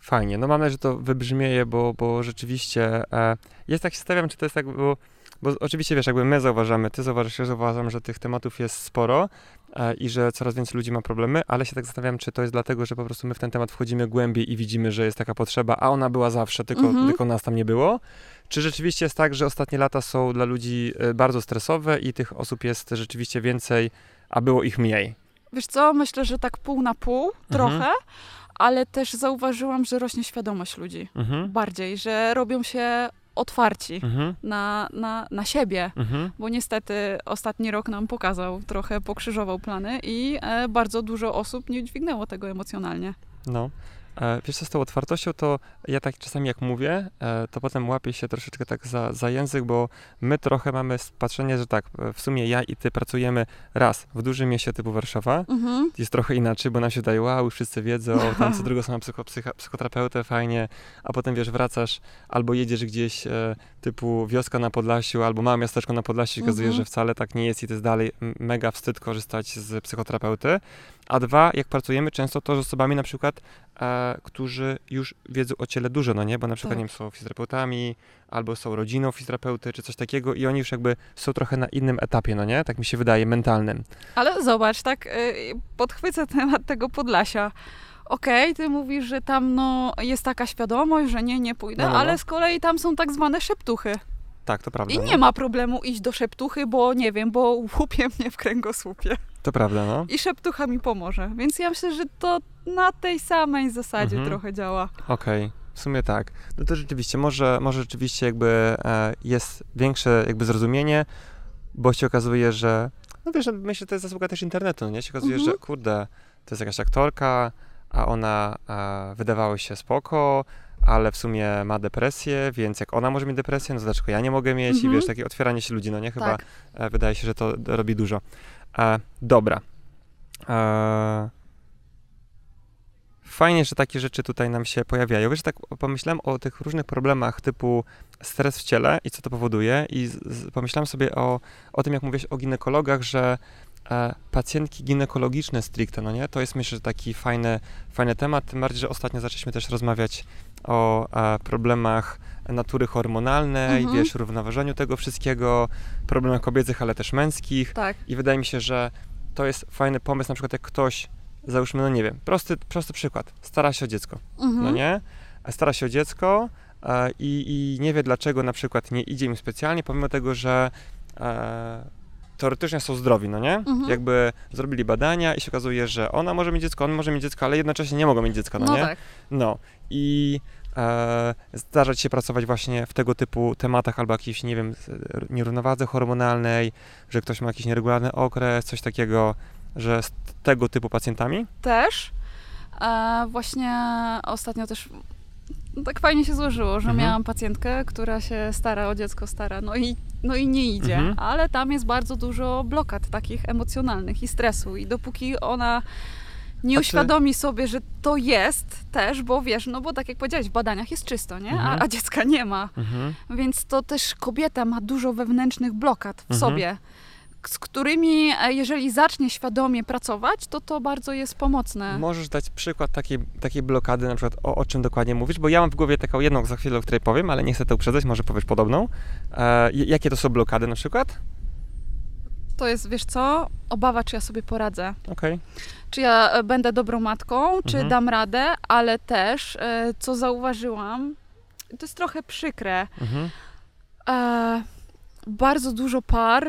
Fajnie, no mam nadzieję, że to wybrzmieje, bo, bo rzeczywiście e, jest tak się stawiam, czy to jest tak, bo, bo oczywiście wiesz, jakby my zauważamy, ty zauważasz, ja zauważam, że tych tematów jest sporo e, i że coraz więcej ludzi ma problemy, ale się tak zastanawiam, czy to jest dlatego, że po prostu my w ten temat wchodzimy głębiej i widzimy, że jest taka potrzeba, a ona była zawsze, tylko, Mhm. tylko nas tam nie było. Czy rzeczywiście jest tak, że ostatnie lata są dla ludzi e, bardzo stresowe i tych osób jest rzeczywiście więcej, a było ich mniej? Wiesz co, myślę, że tak pół na pół, trochę, ale też zauważyłam, że rośnie świadomość ludzi. Mhm. Bardziej, że robią się otwarci Mhm. na, na, na siebie. Mhm. Bo niestety ostatni rok nam pokazał, trochę pokrzyżował plany i e, bardzo dużo osób nie dźwignęło tego emocjonalnie. No. E, Wiesz co, z tą otwartością, to ja tak czasami jak mówię, e, to potem łapię się troszeczkę tak za, za język, bo my trochę mamy patrzenie, że tak, e, w sumie ja i ty pracujemy raz w dużym mieście typu Warszawa, Mhm. jest trochę inaczej, bo nam się daje, wow, wszyscy wiedzą, tam [laughs] co drugo sama psycho, psycha, psychoterapeutę, fajnie, a potem wiesz, wracasz albo jedziesz gdzieś e, typu wioska na Podlasiu, albo małe miasteczko na Podlasiu i okazuje, Mhm. że wcale tak nie jest i to jest dalej mega wstyd korzystać z psychoterapeuty. A dwa, jak pracujemy często to z osobami na przykład, e, którzy już wiedzą o ciele dużo, no nie, bo na przykład Tak. nie wiem, są fizjoterapeutami, albo są rodziną fizjoterapeuty, czy coś takiego i oni już jakby są trochę na innym etapie, no nie, tak mi się wydaje, mentalnym. Ale zobacz, tak, y, podchwycę temat tego Podlasia. Okej, ty mówisz, że tam no, jest taka świadomość, że nie, nie pójdę, No, no, no. ale z kolei tam są tak zwane szeptuchy. Tak, to prawda. I no. nie ma problemu iść do szeptuchy, bo nie wiem, bo łupie mnie w kręgosłupie. To prawda, no. I szeptucha mi pomoże. Więc ja myślę, że to na tej samej zasadzie Mhm. trochę działa. Okej, w sumie tak. No to rzeczywiście, może, może rzeczywiście jakby e, jest większe jakby zrozumienie, bo się okazuje, że, no wiesz, myślę, że to jest zasługa też internetu, no nie? Się okazuje, Mhm. że kurde, to jest jakaś aktorka, a ona e, wydawała się spoko, ale w sumie ma depresję, więc jak ona może mieć depresję, no to dlaczego ja nie mogę mieć? I Mhm. wiesz, takie otwieranie się ludzi, no nie? Chyba Tak. e, wydaje się, że to robi dużo. E, dobra. E, fajnie, że takie rzeczy tutaj nam się pojawiają. Wiesz, tak pomyślałem o tych różnych problemach typu stres w ciele i co to powoduje i z, z, pomyślałem sobie o, o tym, jak mówiłeś o ginekologach, że e, pacjentki ginekologiczne stricte, no nie? To jest myślę, że taki fajny, fajny temat, tym bardziej, że ostatnio zaczęliśmy też rozmawiać o e, problemach natury hormonalnej, Mhm. wiesz, równoważeniu tego wszystkiego, problemach kobiecych, ale też męskich Tak. i wydaje mi się, że to jest fajny pomysł, na przykład jak ktoś, załóżmy, no nie wiem, prosty, prosty przykład, stara się o dziecko, Mhm. no nie? Stara się o dziecko e, i, i nie wie dlaczego na przykład nie idzie im specjalnie, pomimo tego, że e, teoretycznie są zdrowi, no nie? Mhm. Jakby zrobili badania i się okazuje, że ona może mieć dziecko, on może mieć dziecko, ale jednocześnie nie mogą mieć dziecka, no, No nie? tak. No i e, zdarza ci się pracować właśnie w tego typu tematach albo jakiejś, nie wiem, nierównowadze hormonalnej, że ktoś ma jakiś nieregularny okres, coś takiego, że z tego typu pacjentami? Też. E, właśnie ostatnio też no tak fajnie się złożyło, że Mhm. miałam pacjentkę, która się stara o dziecko, stara, no i, no i nie idzie, Mhm. ale tam jest bardzo dużo blokad takich emocjonalnych i stresu i dopóki ona nie uświadomi sobie, że to jest też, bo wiesz, no bo tak jak powiedziałeś, w badaniach jest czysto, nie? Mhm. A, a dziecka nie ma. Mhm. Więc to też kobieta ma dużo wewnętrznych blokad w Mhm. sobie, z którymi, e, jeżeli zacznie świadomie pracować, to to bardzo jest pomocne. Możesz dać przykład takiej, takiej blokady, na przykład o, o czym dokładnie mówisz, bo ja mam w głowie taką jedną za chwilę, o której powiem, ale nie chcę to uprzedzać, może powiesz podobną. E, jakie to są blokady na przykład? To jest, wiesz co, obawa, czy ja sobie poradzę. Okej. Czy ja e, będę dobrą matką, czy Mhm. dam radę, ale też, e, co zauważyłam, to jest trochę przykre, Mhm. e, bardzo dużo par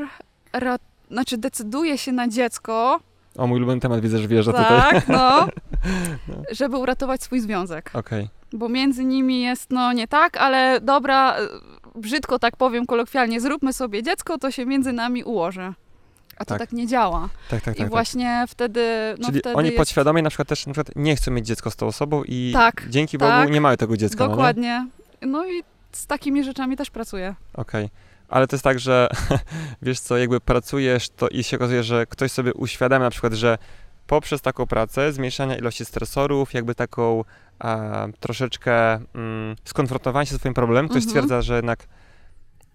ra- znaczy decyduje się na dziecko, O, mój ulubiony temat, widzę, że wjeżdża tutaj. tak, no, No. [laughs] [laughs] żeby uratować swój związek. Okej. Bo między nimi jest, no nie tak, ale dobra, y, brzydko tak powiem kolokwialnie, zróbmy sobie dziecko, to się między nami ułoży. A to Tak. tak, nie działa. Tak, tak, I tak. właśnie wtedy. No Czyli wtedy oni jest... podświadomie na przykład też na przykład nie chcą mieć dziecka z tą osobą i Tak, dzięki tak. Bogu nie mają tego dziecka, no nie? Dokładnie. No i z takimi rzeczami też pracuję. Okej. Ale to jest tak, że [laughs] wiesz co, jakby pracujesz to i się okazuje, że ktoś sobie uświadamia na przykład, że poprzez taką pracę zmniejszania ilości stresorów, jakby taką a, troszeczkę mm, skonfrontowania się z swoim problemem, ktoś Mhm. stwierdza, że jednak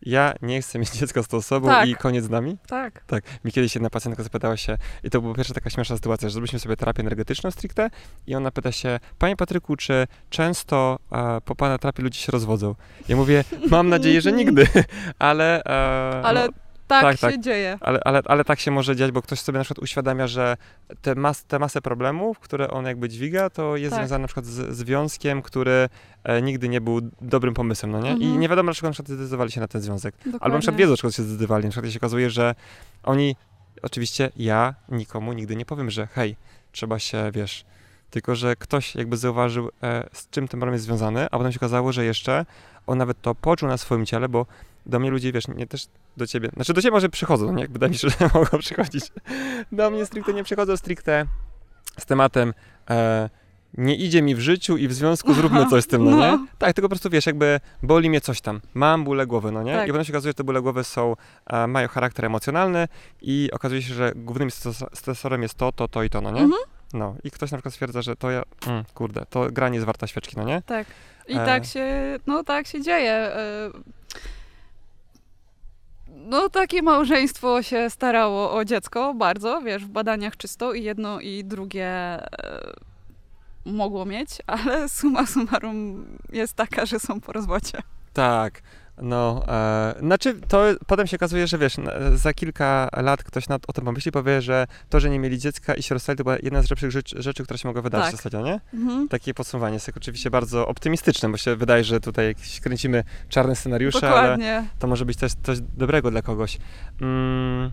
ja nie chcę mieć [laughs] dziecka z tą osobą Tak. i koniec z nami. Tak. Tak, mi kiedyś jedna pacjentka zapytała się, i to była pierwsza taka śmieszna sytuacja, że zrobiliśmy sobie terapię energetyczną stricte i ona pyta się, panie Patryku, czy często e, po pana terapii ludzie się rozwodzą? Ja mówię, mam nadzieję, że nigdy, [laughs] ale... E, Ale no, tak, tak, się tak. dzieje. ale, ale, ale tak się może dziać, bo ktoś sobie na przykład uświadamia, że te, mas, te masę problemów, które on jakby dźwiga, to jest Tak. związane na przykład z związkiem, który e, nigdy nie był dobrym pomysłem, no nie? I Mhm. nie wiadomo, dlaczego na przykład zdecydowali się na ten związek. Dokładnie. Albo na przykład wiedzą, dlaczego się zdecydowali. Na przykład się okazuje, że oni, oczywiście ja nikomu nigdy nie powiem, że hej, trzeba się, wiesz, tylko że ktoś jakby zauważył, e, z czym ten problem jest związany, a potem się okazało, że jeszcze on nawet to poczuł na swoim ciele, bo do mnie ludzie, wiesz, nie też do ciebie, znaczy do ciebie może przychodzą, no nie, jakby wydaje mi się, [laughs] że mogą przychodzić. Do mnie stricte nie przychodzą stricte z tematem e, nie idzie mi w życiu i w związku zróbmy coś z tym, no nie? No. Tak, tylko po prostu wiesz, jakby boli mnie coś tam, mam bóle głowy, no nie? Tak. I potem się okazuje, że te bóle głowy są, e, mają charakter emocjonalny i okazuje się, że głównym stres- stresorem jest to, to, to i to, no nie? Mhm. No i ktoś na przykład stwierdza, że to ja, mm, kurde, to gra nie jest warta świeczki, no nie? Tak. I E. tak się, no tak się dzieje. E, No takie małżeństwo się starało o dziecko bardzo, wiesz, w badaniach czysto i jedno i drugie e, mogło mieć, ale summa summarum jest taka, że są po rozwodzie. Tak. No, e, znaczy to potem się okazuje, że wiesz, za kilka lat ktoś nad, o tym pomyśli, powie, że to, że nie mieli dziecka i się rozstali, to była jedna z lepszych rzeczy, rzeczy która się mogła wydarzyć Tak. ostatnio, nie? Mhm. Takie podsumowanie jest oczywiście bardzo optymistyczne, bo się wydaje, że tutaj jakieś kręcimy czarne scenariusze, ale Dokładnie. to może być też coś dobrego dla kogoś. Mm,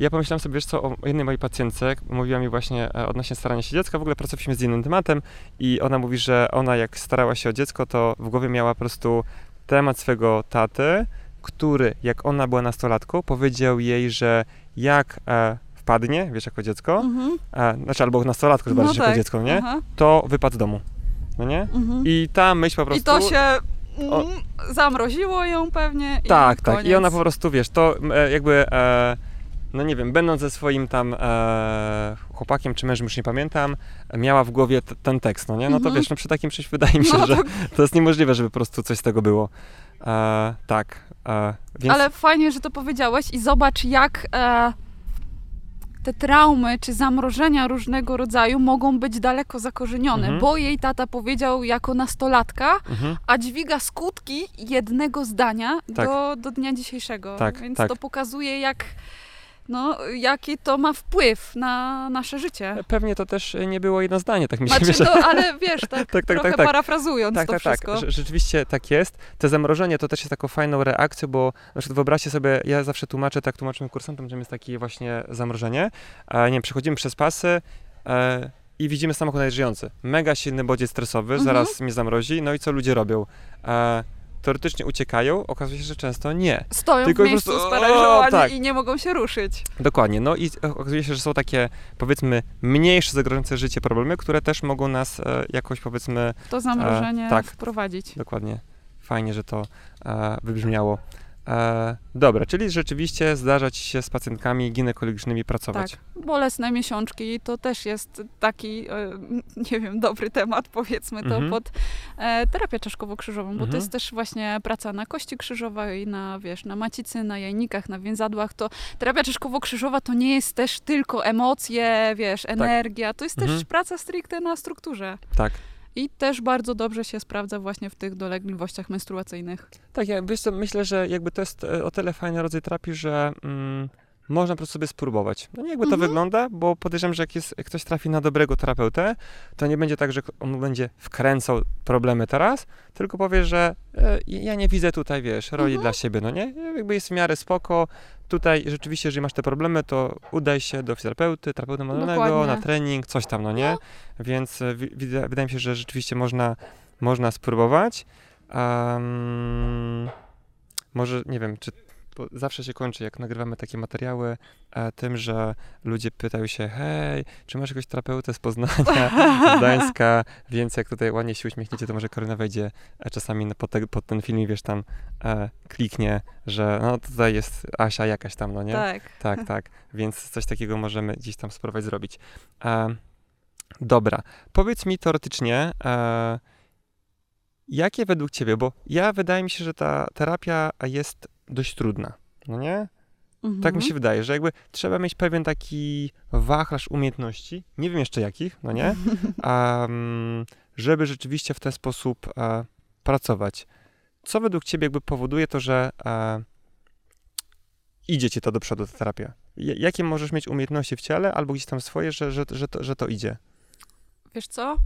ja pomyślałem sobie, wiesz co, o jednej mojej pacjentce, mówiła mi właśnie e, odnośnie starania się dziecka, w ogóle pracowaliśmy z innym tematem i ona mówi, że ona jak starała się o dziecko, to w głowie miała po prostu temat swego taty, który jak ona była nastolatką, powiedział jej, że jak e, wpadnie, wiesz, jako dziecko, Mhm. e, znaczy albo nastolatką, zobaczysz, No jako tak. dziecko, nie? Aha. to wypad z domu. no nie? Mhm. I ta myśl po prostu... I to się O- mm, zamroziło ją pewnie i Tak, tak. koniec. I ona po prostu, wiesz, to e, jakby, e, no nie wiem, będąc ze swoim tam e, chłopakiem czy mężem, już nie pamiętam, miała w głowie t- ten tekst, no nie? No to Mhm. wiesz, no przy takim czymś wydaje mi się, No że to, [laughs] to jest niemożliwe, żeby po prostu coś z tego było. E, tak, e, więc... Ale fajnie, że to powiedziałeś i zobacz, jak e, te traumy czy zamrożenia różnego rodzaju mogą być daleko zakorzenione, Mhm. bo jej tata powiedział jako nastolatka, Mhm. a dźwiga skutki jednego zdania Tak. do, do dnia dzisiejszego. Tak, Więc tak. to pokazuje, jak, no, jaki to ma wpływ na nasze życie. Pewnie to też nie było jedno zdanie, tak mi się Znaczy, wydaje. to, ale wiesz, [laughs] tak, tak, tak, trochę tak. parafrazując Tak, to tak, tak. wszystko. Rze- Rzeczywiście tak jest. Te zamrożenie to też jest taką fajną reakcją, bo na przykład wyobraźcie sobie, ja zawsze tłumaczę, tak tłumaczymy kursantom, że jest takie właśnie zamrożenie. E, nie wiem, przechodzimy przez pasy e, i widzimy samochód nadjeżdżający. Mega silny bodziec stresowy, Mhm. zaraz mnie zamrozi. No i co ludzie robią? E, teoretycznie uciekają, okazuje się, że często nie. Stoją Tylko w miejscu prostu- sparaliżowani tak. i nie mogą się ruszyć. Dokładnie. No i okazuje się, że są takie, powiedzmy, mniejsze zagrożające życie problemy, które też mogą nas e, jakoś, powiedzmy, To zamrożenie tak. wprowadzić. Dokładnie. Fajnie, że to e, wybrzmiało. E, dobra, czyli rzeczywiście zdarza ci się z pacjentkami ginekologicznymi pracować. Tak. Bolesne miesiączki to też jest taki, e, nie wiem, dobry temat, powiedzmy to, Mhm. pod e, terapię czaszkowo-krzyżową, bo Mhm. to jest też właśnie praca na kości krzyżowej, na, wiesz, na macicy, na jajnikach, na więzadłach. To terapia czaszkowo-krzyżowa to nie jest też tylko emocje, wiesz, energia, to jest też Mhm. praca stricte na strukturze. Tak. I też bardzo dobrze się sprawdza właśnie w tych dolegliwościach menstruacyjnych. Tak, ja wiesz co, myślę, że jakby to jest e, o tyle fajny rodzaj terapii, że mm, można po prostu sobie spróbować. No nie jakby to Mhm. wygląda, bo podejrzewam, że jak, jest, jak ktoś trafi na dobrego terapeutę, to nie będzie tak, że on będzie wkręcał problemy teraz, tylko powie, że e, ja nie widzę tutaj, wiesz, roli Mhm. dla siebie, no nie? Jakby jest w miarę spoko. Tutaj rzeczywiście, jeżeli masz te problemy, to udaj się do fizjoterapeuty, terapeuty Dokładnie. na trening, coś tam, no nie? Więc e, wida- wydaje mi się, że rzeczywiście można, można spróbować. Am, może, nie wiem, czy bo zawsze się kończy, jak nagrywamy takie materiały, e, tym, że ludzie pytają się, hej, czy masz jakiegoś terapeutę z Poznania, z [laughs] Gdańska, więc jak tutaj ładnie się uśmiechniecie, to może Karolina wejdzie e, czasami pod, te, pod ten film i wiesz, tam e, kliknie, że no tutaj jest Asia jakaś tam, no nie? Tak. Tak, tak. Więc coś takiego możemy gdzieś tam spróbować zrobić. E, dobra. Powiedz mi teoretycznie, e, jakie według ciebie, bo ja wydaje mi się, że ta terapia jest dość trudna, no nie? Mhm. Tak mi się wydaje, że jakby trzeba mieć pewien taki wachlarz umiejętności, nie wiem jeszcze jakich, no nie? [laughs] Am, żeby rzeczywiście w ten sposób e, pracować. Co według ciebie jakby powoduje to, że e, idzie ci to do przodu, ta terapia? Jakie możesz mieć umiejętności w ciele albo gdzieś tam swoje, że, że, że, to, że to idzie? Wiesz co?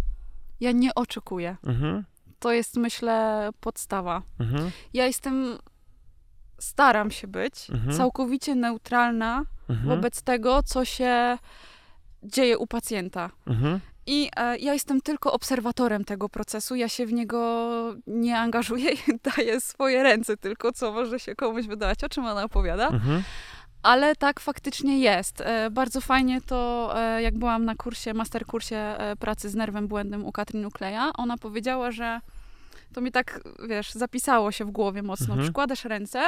Ja nie oczekuję. Mhm, To jest, myślę, podstawa. mhm, Ja jestem, staram się być Mhm. całkowicie neutralna mhm, wobec tego, co się dzieje u pacjenta. mhm, I e, ja jestem tylko obserwatorem tego procesu, ja się w niego nie angażuję i [laughs] daję swoje ręce tylko, co może się komuś wydawać, o czym ona opowiada. mhm, Ale tak faktycznie jest. E, Bardzo fajnie to, e, jak byłam na kursie, masterkursie e, pracy z nerwem błędnym u Katrin Ukleja, ona powiedziała, że to mi tak, wiesz, zapisało się w głowie mocno. Mhm. Przykładasz ręce,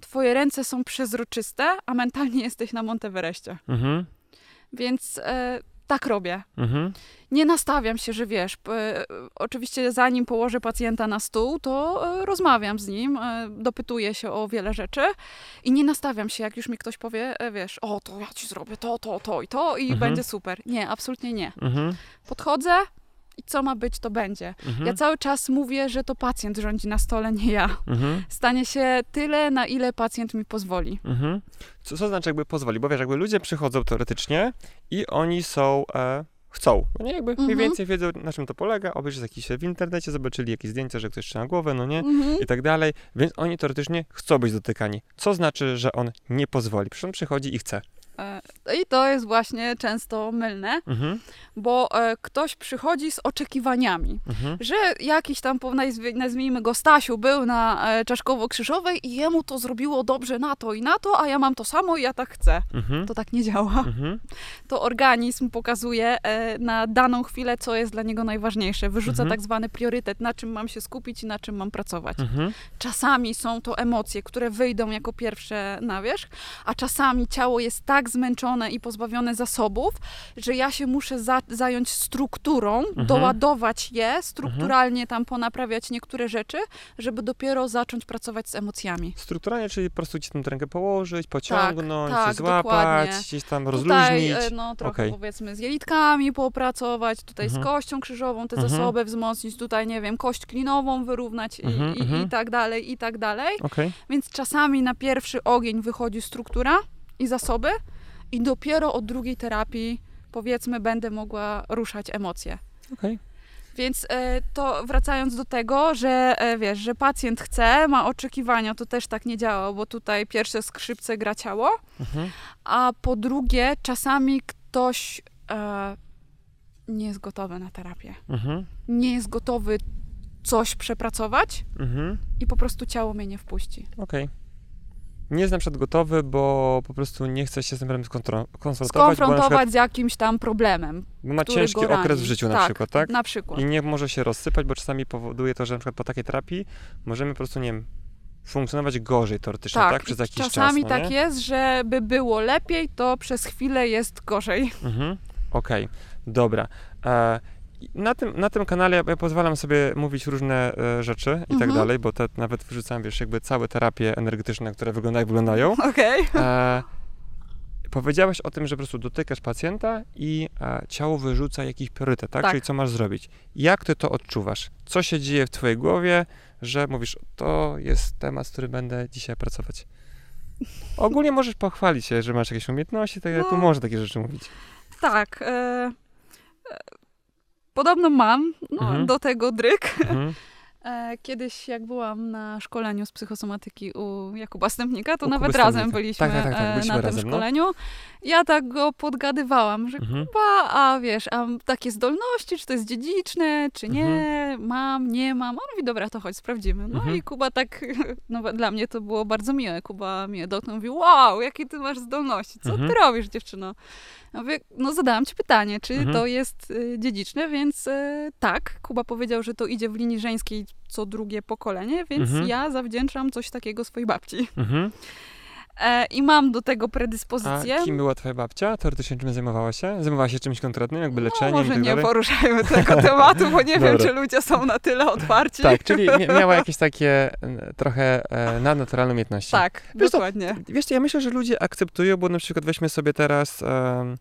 twoje ręce są przezroczyste, a mentalnie [laughs] jesteś na Monteverestie. mhm, Więc e, tak robię. mhm, Nie nastawiam się, że wiesz, p- oczywiście zanim położę pacjenta na stół, to e, rozmawiam z nim, e, dopytuję się o wiele rzeczy i nie nastawiam się, jak już mi ktoś powie, e, wiesz, o to ja ci zrobię to, to, to i to i Mhm. będzie super. Nie, absolutnie nie. mhm, Podchodzę i co ma być, to będzie. mhm, Ja cały czas mówię, że to pacjent rządzi na stole, nie ja. mhm. Stanie się tyle, na ile pacjent mi pozwoli. Mhm. Co, co znaczy jakby pozwoli? Bo wiesz, jakby ludzie przychodzą teoretycznie i oni są, e, chcą. No nie, jakby mniej Mhm. więcej wiedzą, na czym to polega, obejrzeć jakiś w internecie, zobaczyli jakieś zdjęcia, że ktoś trzyma głowę, no nie? Mhm. I tak dalej, więc oni teoretycznie chcą być dotykani. Co znaczy, że on nie pozwoli? Przecież on przychodzi i chce. E, I to jest właśnie często mylne, Mhm. bo e, ktoś przychodzi z oczekiwaniami, Mhm. że jakiś tam, nazwijmy go Stasiu, był na e, Czaszkowo-Krzyżowej i jemu to zrobiło dobrze na to i na to, a ja mam to samo i ja tak chcę. Mhm. To tak nie działa. Mhm. To organizm pokazuje na daną chwilę, co jest dla niego najważniejsze. Wyrzuca Mhm. tak zwany priorytet, na czym mam się skupić i na czym mam pracować. Mhm. Czasami są to emocje, które wyjdą jako pierwsze na wierzch, a czasami ciało jest tak zmęczone i pozbawione zasobów, że ja się muszę za zająć strukturą, Mhm. doładować je, strukturalnie tam ponaprawiać niektóre rzeczy, żeby dopiero zacząć pracować z emocjami. Strukturalnie, czyli po prostu gdzieś tam tę rękę położyć, pociągnąć, tak, złapać, dokładnie. gdzieś tam Tutaj rozluźnić. e, no, trochę Okej. powiedzmy z jelitkami popracować, tutaj Mhm. z kością krzyżową te Mhm. zasoby wzmocnić, tutaj nie wiem, kość klinową wyrównać i, Mhm, i, mhm. i tak dalej, i tak dalej. Okej. Więc czasami na pierwszy ogień wychodzi struktura i zasoby i dopiero od drugiej terapii powiedzmy będę mogła ruszać emocje. Okej. Więc e, to wracając do tego, że e, wiesz, że pacjent chce, ma oczekiwania, to też tak nie działa, bo tutaj pierwsze skrzypce gra ciało, Mhm. a po drugie czasami ktoś e, nie jest gotowy na terapię. Mhm. Nie jest gotowy coś przepracować Mhm. i po prostu ciało mnie nie wpuści. Okej. Nie jest na przykład gotowy, bo po prostu nie chce się z tym problemem na Skonfrontować przykład, z jakimś tam problemem. bo ma ciężki okres w życiu na Tak, przykład, tak? Na przykład. I nie może się rozsypać, bo czasami powoduje to, że na przykład po takiej terapii możemy po prostu, nie wiem, funkcjonować gorzej teoretycznie, tak? Przez jakiś czasami czas, no tak jest, żeby było lepiej, to przez chwilę jest gorzej. Mhm. Okej, dobra. E, na, tym, na tym kanale ja, pozwalam sobie mówić różne e, rzeczy i tak Mhm. dalej, bo te, nawet wyrzucam, wiesz, jakby całe terapie energetyczne, które wyglądają jak wyglądają. [laughs] Okej. E, powiedziałaś o tym, że po prostu dotykasz pacjenta i e, ciało wyrzuca jakiś priorytet, tak? Tak. Czyli co masz zrobić. Jak ty to odczuwasz? Co się dzieje w twojej głowie, że mówisz, to jest temat, z którym będę dzisiaj pracować? [laughs] Ogólnie możesz pochwalić się, że masz jakieś umiejętności, tak, No. tu można takie rzeczy mówić. Tak. E, e, podobno mam no, Mhm. do tego dryk. Mhm. [laughs] E, kiedyś jak byłam na szkoleniu z psychosomatyki u Jakuba Stępnika, to U nawet razem byliśmy, Tak, tak, tak, tak, e, byliśmy na tym razem, no. szkoleniu. Ja tak go podgadywałam, że Mhm. Kuba, a wiesz, a takie zdolności, czy to jest dziedziczne, czy nie, Mhm. mam, nie mam. On mówi, dobra, to chodź, sprawdzimy. No Mhm. i Kuba tak, [laughs] no dla mnie to było bardzo miłe. Kuba mnie dotknął, mówi, wow, jakie ty masz zdolności, co Mhm. ty robisz, dziewczyno? Ja mówię, no zadałam ci pytanie, czy Mhm. to jest y, dziedziczne, więc y, tak. Kuba powiedział, że to idzie w linii żeńskiej co drugie pokolenie, więc Mhm. ja zawdzięczam coś takiego swojej babci. Mhm. E, I mam do tego A predyspozycję. kim była twoja babcia? Teoretycznie czym zajmowała się? Zajmowała się czymś konkretnym, jakby leczeniem no, i może tak nie poruszajmy [laughs] tego tematu, bo nie wiem, czy ludzie są na tyle otwarci. Tak, czyli mia- miała jakieś takie e, trochę e, nadnaturalne umiejętności. Tak, Wiesz dokładnie. Wiesz co, ja myślę, że ludzie akceptują, bo na przykład weźmy sobie teraz em,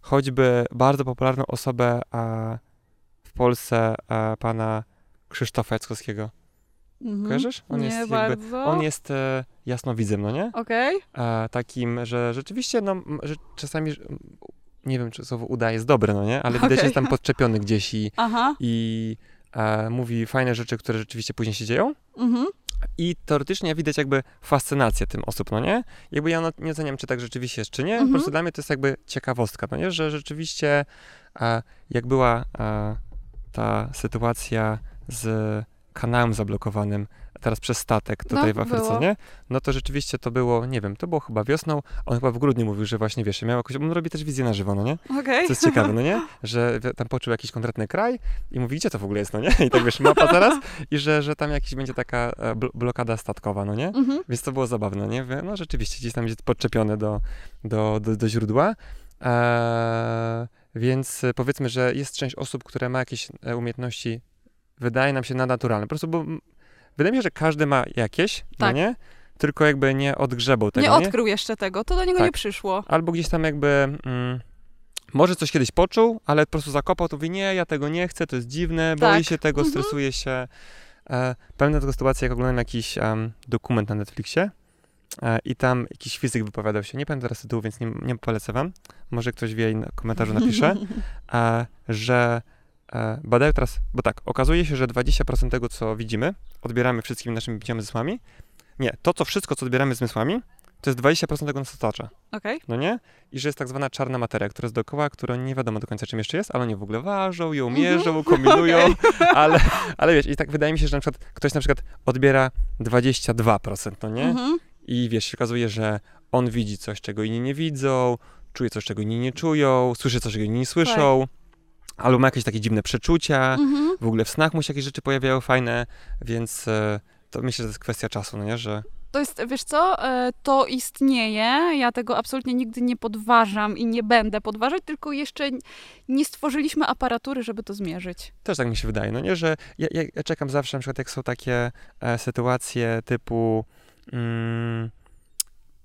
choćby bardzo popularną osobę e, w Polsce, e, pana Krzysztofa Jackowskiego. Mhm. Kojarzysz? On nie jest jakby- bardzo. On jest e, jasnowidzem, no nie? Okej. E, takim, że rzeczywiście, no, że czasami, nie wiem, czy słowo uda jest dobre, no nie? Ale widać, że jest tam podczepiony gdzieś i, i e, mówi fajne rzeczy, które rzeczywiście później się dzieją. Mhm. I teoretycznie widać jakby fascynację tym osób, no nie? Jakby ja no, nie oceniam, czy tak rzeczywiście jest, czy nie. Po Mhm. prostu dla mnie to jest jakby ciekawostka, no nie? Że rzeczywiście e, jak była e, ta sytuacja z kanałem zablokowanym teraz przez statek tutaj No, w Afryce, było. nie? No to rzeczywiście to było, nie wiem, to było chyba wiosną. On chyba w grudniu mówił, że właśnie, wiesz, miał jakoś, on robi też wizję na żywo, no nie? Okej. Co jest ciekawe, no nie? [laughs] Że tam poczuł jakiś konkretny kraj i mówi, gdzie to w ogóle jest, no nie? I tak wiesz, mapa zaraz i że, że tam jakiś będzie taka e, bl- blokada statkowa, no nie? Mhm. Więc to było zabawne, nie? No rzeczywiście, gdzieś tam jest podczepione do, do, do, do źródła. Eee, więc powiedzmy, że jest część osób, które ma jakieś e, umiejętności, wydaje nam się nadnaturalne. Po prostu, bo wydaje mi się, że każdy ma jakieś, no Tak. nie? Tylko jakby nie odgrzebał tego, Nie nie? odkrył jeszcze tego, to do niego Tak. nie przyszło. Albo gdzieś tam jakby mm, może coś kiedyś poczuł, ale po prostu zakopał, to mówi, nie, ja tego nie chcę, to jest dziwne, boi Tak. się tego, Mhm. stresuje się. E, pamiętam taką sytuację, jak oglądałem jakiś em, dokument na Netflixie e, i tam jakiś fizyk wypowiadał się, nie pamiętam teraz tytułu, więc nie, nie polecę wam, może ktoś wie i na komentarzu napisze, [laughs] e, że badają teraz, bo tak, okazuje się, że 20% tego, co widzimy, odbieramy wszystkimi naszymi pięcioma zmysłami. Nie, to, co wszystko, co odbieramy zmysłami, to jest 20% tego nas otacza, Okej. no nie? I że jest tak zwana czarna materia, która jest dookoła, która nie wiadomo do końca czym jeszcze jest, ale oni w ogóle ważą, ją Mhm. mierzą, [laughs] [laughs] kombinują, ale, ale wiesz, i tak wydaje mi się, że na przykład ktoś na przykład odbiera 22%, no nie? Mhm. I wiesz, się okazuje, że on widzi coś, czego inni nie widzą, czuje coś, czego inni nie czują, słyszy coś, czego inni nie słyszą, albo ma jakieś takie dziwne przeczucia, Mhm. w ogóle w snach mu się jakieś rzeczy pojawiają fajne, więc e, to myślę, że to jest kwestia czasu, no nie, że To jest, wiesz co, e, to istnieje. Ja tego absolutnie nigdy nie podważam i nie będę podważać, tylko jeszcze nie stworzyliśmy aparatury, żeby to zmierzyć. też tak mi się wydaje, no nie, że ja, ja, ja czekam zawsze, na przykład jak są takie e, sytuacje typu mm,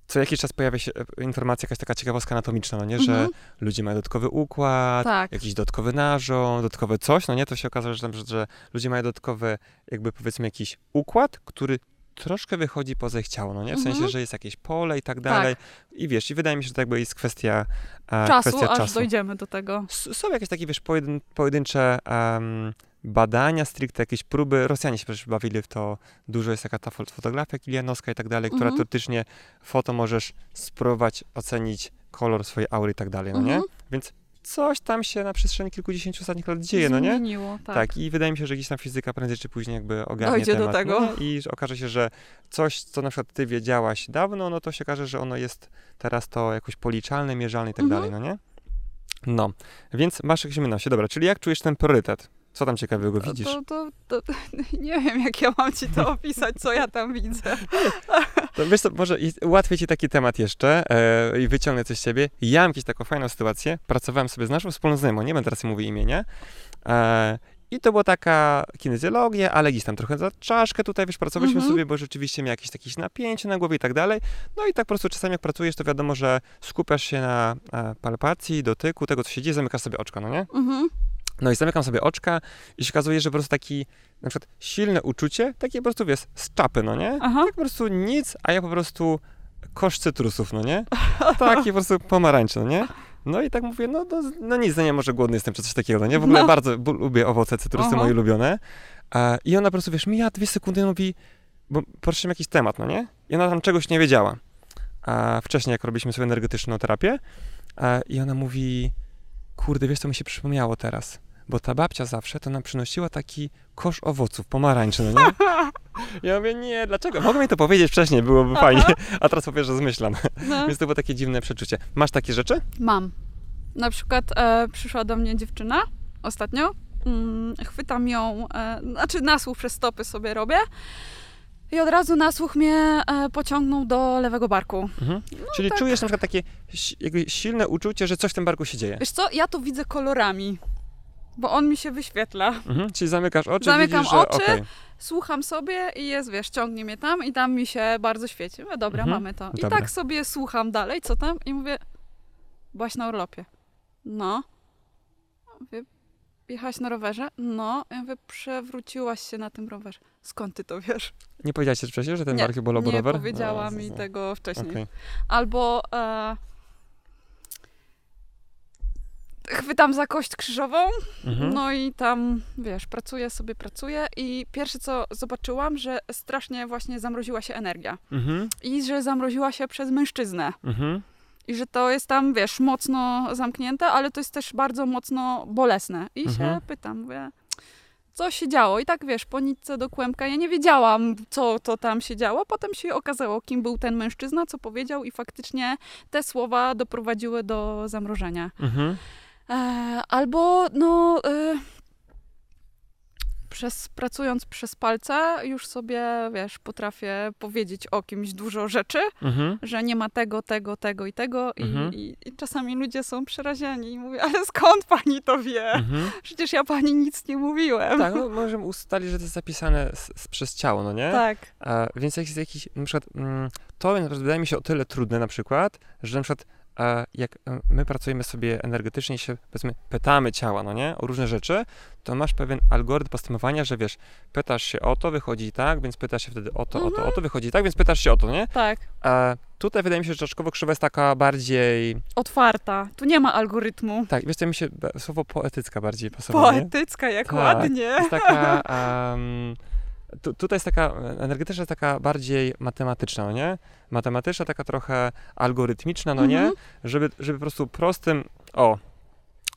co jakiś czas pojawia się e, informacja, jakaś taka ciekawostka anatomiczna, no nie, że Mhm. ludzie mają dodatkowy układ, Tak. jakiś dodatkowy narząd, dodatkowe coś, no nie, to się okazało, że, że ludzie mają dodatkowy, jakby powiedzmy jakiś układ, który troszkę wychodzi poza ich ciało, no nie, w sensie, Mhm. że jest jakieś pole i tak dalej i wiesz, i wydaje mi się, że to jakby jest kwestia e, Czasu, kwestia aż czasu. dojdziemy do tego. S- Są jakieś takie, wiesz, pojedyn pojedyncze em, badania, stricte jakieś próby. Rosjanie się przecież bawili w to. Dużo jest taka ta fo- fotografia kilianowska i tak dalej, która Mhm. teoretycznie foto możesz spróbować ocenić kolor swojej aury i tak dalej, no nie? Mhm. Więc coś tam się na przestrzeni kilkudziesięciu ostatnich lat dzieje, no nie? Zmieniło, tak. Tak. i wydaje mi się, że gdzieś tam fizyka prędzej czy później jakby ogarnie Dojdzie do temat, tego. No, I że okaże się, że coś, co na przykład ty wiedziałaś dawno, no to się okaże, że ono jest teraz to jakoś policzalne, mierzalne i tak Mhm. dalej, no nie? No, więc masz jakieś umiejętności. Dobra, czyli jak czujesz ten priorytet? Co tam ciekawego widzisz? To, to, to, to, [laughs] nie wiem, jak ja mam ci to [laughs] opisać, co ja tam widzę. To wiesz co, może ułatwię ci taki temat jeszcze e, i wyciągnę coś z ciebie. Ja mam jakąś taką fajną sytuację. Pracowałem sobie z naszą wspólną znajomą, nie będę teraz mówił imienia. E, I to była taka kinezjologia, ale gdzieś tam trochę za czaszkę tutaj, wiesz, pracowaliśmy Mhm. sobie, bo rzeczywiście miał jakieś jakieś napięcie na głowie i tak dalej. No i tak po prostu czasami jak pracujesz, to wiadomo, że skupiasz się na e, palpacji, dotyku, tego co się dzieje, zamykasz sobie oczka, no nie? Mhm. No i zamykam sobie oczka i się okazuje, że po prostu taki, na przykład silne uczucie, takie po prostu, wiesz, z czapy, no nie? Aha. Tak po prostu nic, a ja po prostu kosz cytrusów, no nie? [laughs] Taki po prostu pomarańcze, no nie? No i tak mówię, no, no, no nic, no nie, może głodny jestem czy coś takiego, no nie? W ogóle No. bardzo lubię owoce, cytrusy, Aha. moje ulubione. A, I ona po prostu, wiesz, mija dwie sekundy i mówi, bo poruszyłem jakiś temat, no nie? I ona tam czegoś nie wiedziała. A wcześniej, jak robiliśmy sobie energetyczną terapię, a, i ona mówi, kurde, wiesz, co mi się przypomniało teraz? Bo ta babcia zawsze to nam przynosiła taki kosz owoców, pomarańczy, no nie? [laughs] Ja mówię, nie, dlaczego? Mogę mi to powiedzieć wcześniej, byłoby Aha. fajnie. A teraz powiesz, że zmyślam. No. Więc to było takie dziwne przeczucie. Masz takie rzeczy? Mam. Na przykład e, przyszła do mnie dziewczyna ostatnio. Mm, chwytam ją, e, znaczy nasłuch przez stopy sobie robię. I od razu nasłuch mnie e, pociągnął do lewego barku. Mhm. Czyli tak. czujesz na przykład takie si- jakby silne uczucie, że coś w tym barku się dzieje. Wiesz co, ja to widzę kolorami, bo on mi się wyświetla. Mhm. Czyli zamykasz oczy, Zamykam widzisz, że oczy. okej. Słucham sobie i jest, wiesz, ciągnie mnie tam i tam mi się bardzo świeci. Mówię, dobra, Mhm. mamy to. I Dobra. tak sobie słucham dalej, co tam i mówię, byłaś na urlopie. No. Mówię, jechałaś na rowerze? No. Ja mówię, przewróciłaś się na tym rowerze. Skąd ty to wiesz? Nie powiedziałaś wcześniej, że ten nie, bark bolał nie rower? powiedziała O, mi z- tego wcześniej. Okej. Albo e, chwytam za kość krzyżową, Mhm. no i tam, wiesz, pracuję sobie, pracuję i pierwsze co zobaczyłam, że strasznie właśnie zamroziła się energia. Mhm. I że zamroziła się przez mężczyznę. Mhm. I że to jest tam, wiesz, mocno zamknięte, ale to jest też bardzo mocno bolesne. I Mhm. się pytam, mówię, co się działo? I tak, wiesz, po nitce do kłębka ja nie wiedziałam, co to tam się działo. Potem się okazało, kim był ten mężczyzna, co powiedział i faktycznie te słowa doprowadziły do zamrożenia. Mhm. E, albo, no... E, przez, pracując przez palce, już sobie, wiesz, potrafię powiedzieć o kimś dużo rzeczy, Mhm. że nie ma tego, tego, tego i tego. I, Mhm. i, i czasami ludzie są przerażeni i mówię, ale skąd pani to wie? Mhm. Przecież ja pani nic nie mówiłem. Tak, no, możemy ustalić, że to jest zapisane z, z, przez ciało, no nie? Tak. A, więc jak jest jakiś, na przykład, mm, to wydaje mi się o tyle trudne na przykład, że na przykład jak e, my pracujemy sobie energetycznie i się, powiedzmy, pytamy ciała, no nie, o różne rzeczy, to masz pewien algorytm postępowania, że wiesz, pytasz się o to, wychodzi tak, więc pytasz się wtedy o to, o to, o to, wychodzi tak, więc pytasz się o to, nie? Tak. A tutaj wydaje mi się, że czaszkowo krzywa jest taka bardziej, Otwarta. Tu nie ma algorytmu. tak, wiesz, co mi się słowo poetycka bardziej pasowało, nie? Poetycka, jak Tak. ładnie. Jest taka, [laughs] um, tu, tutaj jest taka, energetyczna jest taka bardziej matematyczna, no nie? Matematyczna, taka trochę algorytmiczna, no nie? Mhm. Żeby, żeby po prostu prostym, o,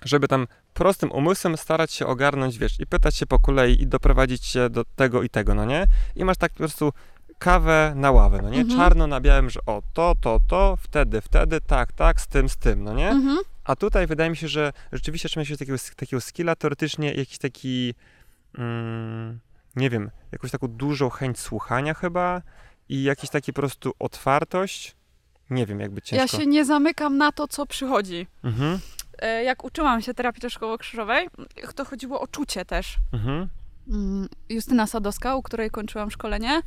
żeby tam prostym umysłem starać się ogarnąć, wiesz, i pytać się po kolei i doprowadzić się do tego i tego, no nie? I masz tak po prostu kawę na ławę, no nie? Mhm. Czarno na białym, że o, to, to, to, wtedy, wtedy, tak, tak, z tym, z tym, no nie? Mhm. A tutaj wydaje mi się, że rzeczywiście trzeba mieć takiego, takiego skilla, teoretycznie jakiś taki, mm, nie wiem, jakąś taką dużą chęć słuchania chyba i jakiś taki po prostu otwartość. Nie wiem, jakby ciężko. Ja się nie zamykam na to, co przychodzi. Mhm, E, Jak uczyłam się terapii szkołowo-krzyżowej, to chodziło o czucie też. mhm, Mm, Justyna Sadowska, u której kończyłam szkolenie,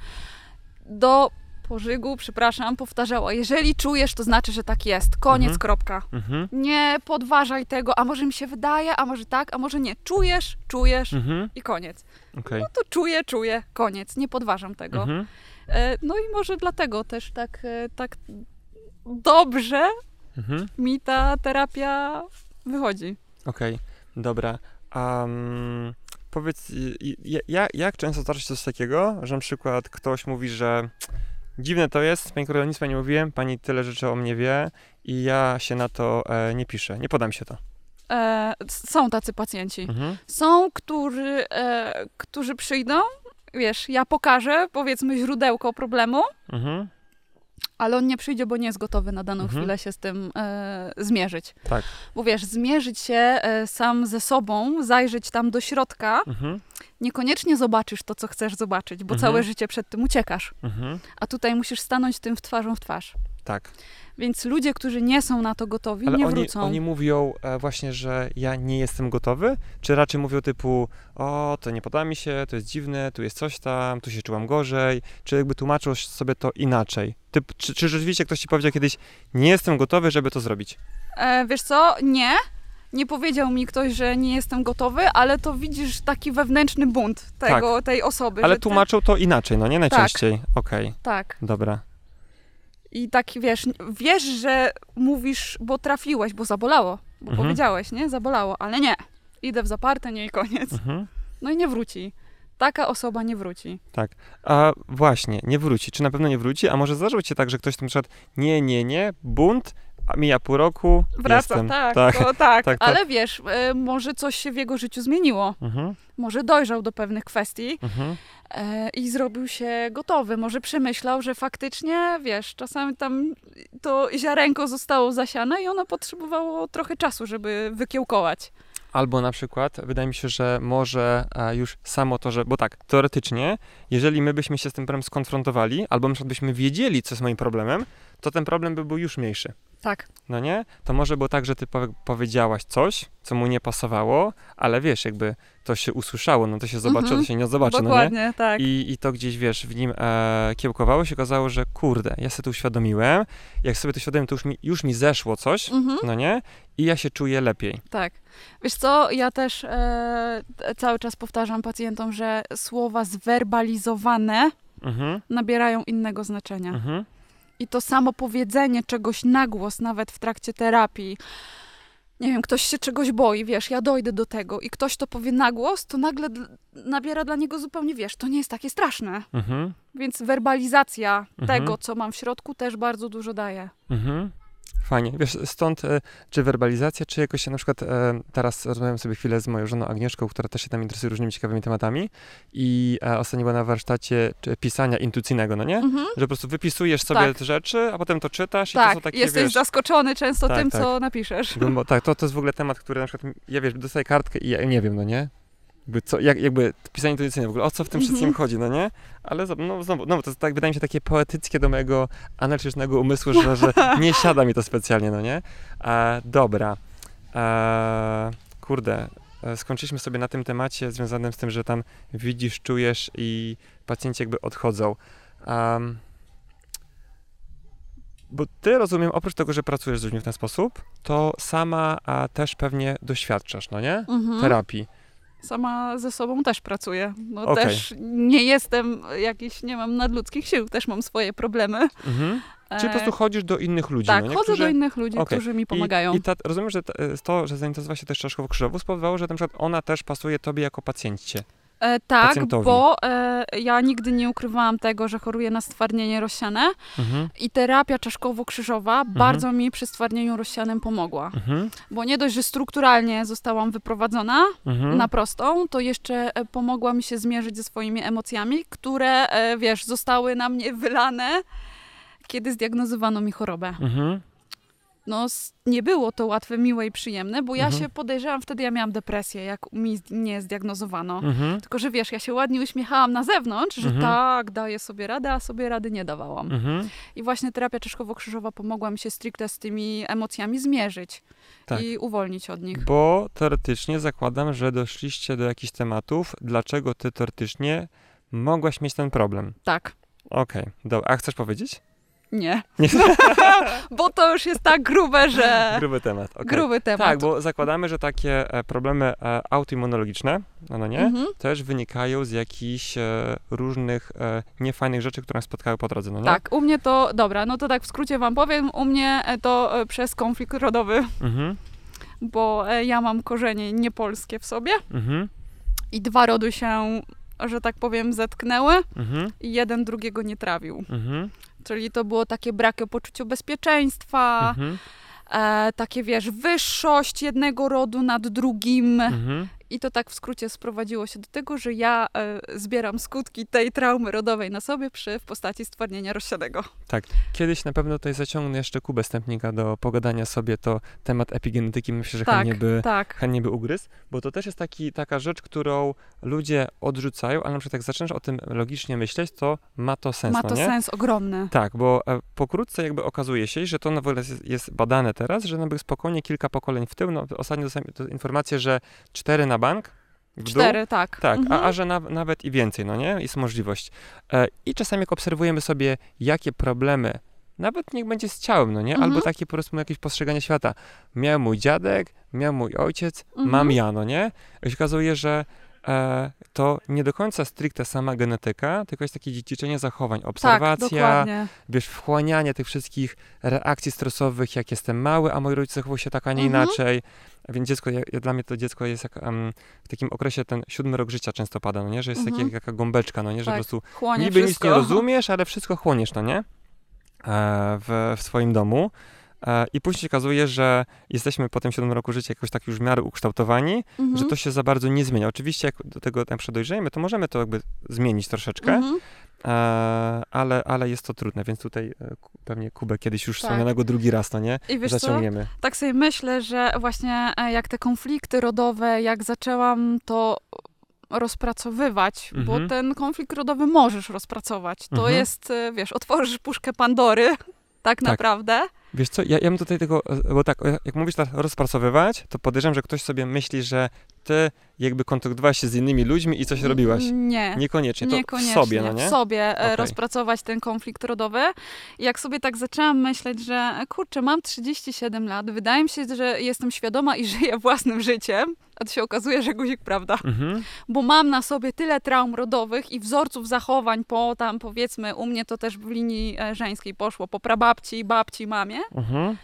do pożygu, przepraszam, powtarzała, jeżeli czujesz, to znaczy, że tak jest. Koniec, Mhm. kropka. mhm, Nie podważaj tego, a może mi się wydaje, a może tak, a może nie. Czujesz, czujesz mhm, i koniec. okej. No to czuję, czuję, koniec. Nie podważam tego. Mhm, E, No i może dlatego też tak, e, tak dobrze mhm, mi ta terapia wychodzi. okej, dobra. Um, powiedz, y, y, ja, jak często zdarza się coś takiego, że na przykład ktoś mówi, że dziwne to jest, pani Karolina, nic pani nie mówiłem, pani tyle rzeczy o mnie wie i ja się na to e, nie piszę, nie podam się to. E, są tacy pacjenci. Mhm, Są, którzy, e, którzy przyjdą, wiesz, ja pokażę, powiedzmy, źródełko problemu, mhm, ale on nie przyjdzie, bo nie jest gotowy na daną Mhm. chwilę się z tym e, zmierzyć. tak. Bo wiesz, zmierzyć się e, sam ze sobą, zajrzeć tam do środka, Mhm, niekoniecznie zobaczysz to, co chcesz zobaczyć, bo Mhm. całe życie przed tym uciekasz. mhm, A tutaj musisz stanąć tym w twarzą w twarz. tak. Więc ludzie, którzy nie są na to gotowi, Ale nie oni, wrócą. oni mówią e, właśnie, że ja nie jestem gotowy, czy raczej mówią typu, o, to nie podoba mi się, to jest dziwne, tu jest coś tam, tu się czułam gorzej, czy jakby tłumaczą sobie to inaczej? Czy, czy rzeczywiście ktoś ci powiedział kiedyś, nie jestem gotowy, żeby to zrobić? E, wiesz co? Nie. Nie powiedział mi ktoś, że nie jestem gotowy, ale to widzisz taki wewnętrzny bunt tego, tej osoby. Ale ty- tłumaczą to inaczej, no nie najczęściej. Okej, Tak. dobra. I tak wiesz, wiesz, że mówisz, bo trafiłeś, bo zabolało. Bo Mhm. powiedziałeś, nie? Zabolało, ale nie. Idę w zaparte, nie i koniec. Mhm. No i nie wróci. Taka osoba nie wróci. A właśnie, nie wróci. Czy na pewno nie wróci? A może zdarzyło ci się tak, że ktoś na przykład nie, nie, nie, bunt, a mija pół roku, Wraca, tak, tak. Tak. [laughs] tak, tak. Ale wiesz, e, może coś się w jego życiu zmieniło. Mhm, Może dojrzał do pewnych kwestii mhm, e, i zrobił się gotowy. Może przemyślał, że faktycznie, wiesz, czasami tam to ziarenko zostało zasiane i ono potrzebowało trochę czasu, żeby wykiełkować. Albo na przykład, wydaje mi się, że może e, już samo to, że, bo tak, teoretycznie, jeżeli my byśmy się z tym problemem skonfrontowali, albo przykład byśmy wiedzieli, co jest moim problemem, to ten problem by był już mniejszy. Tak. No nie? To może było tak, że ty powie- powiedziałaś coś, co mu nie pasowało, ale wiesz, jakby to się usłyszało, no to się zobaczyło, Mhm. to się nie zobaczy, no nie? Dokładnie, tak. I, I to gdzieś, wiesz, w nim e, kiełkowało się, okazało, że kurde, ja sobie to uświadomiłem, jak sobie to uświadomiłem, to już mi, już mi zeszło coś, Mhm. no nie? I ja się czuję lepiej. Tak. Wiesz co, ja też e, cały czas powtarzam pacjentom, że słowa zwerbalizowane Mhm, nabierają innego znaczenia. mhm. I to samo powiedzenie czegoś na głos, nawet w trakcie terapii, nie wiem, ktoś się czegoś boi, wiesz, ja dojdę do tego i ktoś to powie na głos, to nagle nabiera dla niego zupełnie, wiesz, to nie jest takie straszne. Mhm, Więc werbalizacja Mhm. tego, co mam w środku, też bardzo dużo daje. mhm. Fajnie. Wiesz, stąd e, czy werbalizacja, czy jakoś na przykład e, teraz rozmawiam sobie chwilę z moją żoną Agnieszką, która też się tam interesuje różnymi ciekawymi tematami i e, ostatnio była na warsztacie czy, pisania intuicyjnego, no nie? Mhm. Że po prostu wypisujesz sobie Tak. te rzeczy, a potem to czytasz i to Tak, są takie, jesteś wiesz... zaskoczony często Tak, tym, tak. co napiszesz. Bo, tak, to, to jest w ogóle temat, który na przykład, ja wiesz, dostaję kartkę i ja nie wiem, no nie? Jakby, co, jak, jakby pisanie intuicyjne w ogóle, o co w tym wszystkim Mhm. chodzi, no nie? Ale no, znowu, no, to tak, wydaje mi się takie poetyckie do mojego analitycznego umysłu, że, że [laughs] nie siada mi to specjalnie, no nie? E, dobra. E, kurde, skończyliśmy sobie na tym temacie związanym z tym, że tam widzisz, czujesz i pacjenci jakby odchodzą. Bo ty rozumiem, oprócz tego, że pracujesz z ludźmi w ten sposób, to sama a, też pewnie doświadczasz, no nie? Mhm. Terapii. Sama ze sobą też pracuję. No Okej. też nie jestem jakiś, nie mam nadludzkich sił, też mam swoje problemy. Mhm. Czyli po E, prostu chodzisz do innych ludzi, Tak, no nie? chodzę Którzy- do innych ludzi, Okej. którzy mi pomagają. I, i ta, rozumiem, że to, to, że zainteresowała się też czaszkowo krzyżową spowodowało, że na przykład ona też pasuje tobie jako pacjencie. E, tak, pacjentowi? bo e, ja nigdy nie ukrywałam tego, że choruję na stwardnienie rozsiane Mhm. i terapia czaszkowo-krzyżowa bardzo mi przy stwardnieniu rozsianym pomogła. Mhm. Bo nie dość, że strukturalnie zostałam wyprowadzona Mhm. na prostą, to jeszcze e, pomogła mi się zmierzyć ze swoimi emocjami, które, e, wiesz, zostały na mnie wylane, kiedy zdiagnozowano mi chorobę. Mhm. No, nie było to łatwe, miłe i przyjemne, bo ja Mhm. się podejrzewam, wtedy ja miałam depresję, jak mi nie zdiagnozowano. Mhm. Tylko, że wiesz, ja się ładnie uśmiechałam na zewnątrz, że Mhm. tak, daję sobie radę, a sobie rady nie dawałam. Mhm. I właśnie terapia czeszkowo-krzyżowa pomogła mi się stricte z tymi emocjami zmierzyć Tak. i uwolnić od nich. Bo teoretycznie zakładam, że doszliście do jakichś tematów, dlaczego ty teoretycznie mogłaś mieć ten problem. Tak. Okej, dobra. A chcesz powiedzieć? Nie. Nie. [laughs] bo to już jest tak grube, że... Gruby temat. okej. Gruby temat. Tak, bo zakładamy, że takie e, problemy e, autoimmunologiczne, no, no nie, Mhm. też wynikają z jakichś e, różnych niefajnych rzeczy, które nas spotkały po drodze, no nie? Tak, u mnie to, dobra, no to tak w skrócie wam powiem, u mnie to przez konflikt rodowy, Mhm, bo ja mam korzenie niepolskie w sobie mhm, i dwa rody się, że tak powiem, zetknęły mhm, i jeden drugiego nie trawił. mhm, Czyli to było takie braki o poczuciu bezpieczeństwa, mhm, e, takie wiesz, wyższość jednego rodu nad drugim. mhm. I to tak w skrócie sprowadziło się do tego, że ja e, zbieram skutki tej traumy rodowej na sobie przy, w postaci stwardnienia rozsianego. Kiedyś na pewno tutaj zaciągnę jeszcze Kubę Stępnika do pogadania sobie, to temat epigenetyki myślę, że Tak, chętnie by tak. chętnie by ugryzł, bo to też jest taki, taka rzecz, którą ludzie odrzucają, ale na przykład jak zaczynasz o tym logicznie myśleć, to ma to sens, Ma no to nie? sens ogromny. Tak, bo e, pokrótce jakby okazuje się, że to nawet jest, jest badane teraz, że nawet spokojnie kilka pokoleń w tył, no ostatnio dostałem informację, że cztery na bank, w dół, Cztery, tak. tak, Mhm. a, a że na, nawet i więcej, no nie? Jest możliwość. E, I czasami jak obserwujemy sobie, jakie problemy, nawet niech będzie z ciałem, no nie? Mhm. Albo takie po prostu jakieś postrzeganie świata. Miał mój dziadek, miał mój ojciec, Mhm. mam ja, no nie? I się okazuje, że to nie do końca stricte sama genetyka, tylko jest takie dziedziczenie zachowań, tak, obserwacja, dokładnie. wiesz, wchłanianie tych wszystkich reakcji stresowych, jak jestem mały, a moi rodzice zachowują się tak, a nie Mhm. inaczej. Więc dziecko, ja, dla mnie to dziecko jest jak em, w takim okresie ten siódmy rok życia często pada, no nie? Że jest Mhm. takie, jak taka gąbeczka, no nie? Że Tak, po prostu Chłonie niby wszystko. nic nie rozumiesz, ale wszystko chłoniesz, no nie? E, w, w swoim domu. E, I później się okazuje, że jesteśmy po tym siódmym roku życia jakoś tak już w miarę ukształtowani, Mhm. że to się za bardzo nie zmienia. Oczywiście jak do tego tam przedojrzejemy, to możemy to jakby zmienić troszeczkę, Mhm. E, ale, ale jest to trudne, więc tutaj e, pewnie Kubę kiedyś już Tak. wspomnianego drugi raz, no nie? I wiesz co? Zaciągniemy. Tak sobie myślę, że właśnie jak te konflikty rodowe, jak zaczęłam to rozpracowywać, bo Mhm. ten konflikt rodowy możesz rozpracować. To Mhm. jest, wiesz, otworzysz puszkę Pandory, [laughs] tak, naprawdę. Wiesz co, ja, ja bym tutaj tego, e, bo tak, jak mówisz tak rozpracowywać, to podejrzewam, że ktoś sobie myśli, że ty jakby kontaktowałaś się z innymi ludźmi i coś robiłaś. Nie. Niekoniecznie, to Niekoniecznie. w sobie, no nie? W sobie e, Okej. rozpracować ten konflikt rodowy. I jak sobie tak zaczęłam myśleć, że e, kurczę, mam 37 lat, wydaje mi się, że jestem świadoma i żyję własnym życiem, a to się okazuje, że guzik prawda. Mhm. Bo mam na sobie tyle traum rodowych i wzorców zachowań po tam, powiedzmy, u mnie to też w linii e, żeńskiej poszło, po prababci, babci, mamie. Mhm.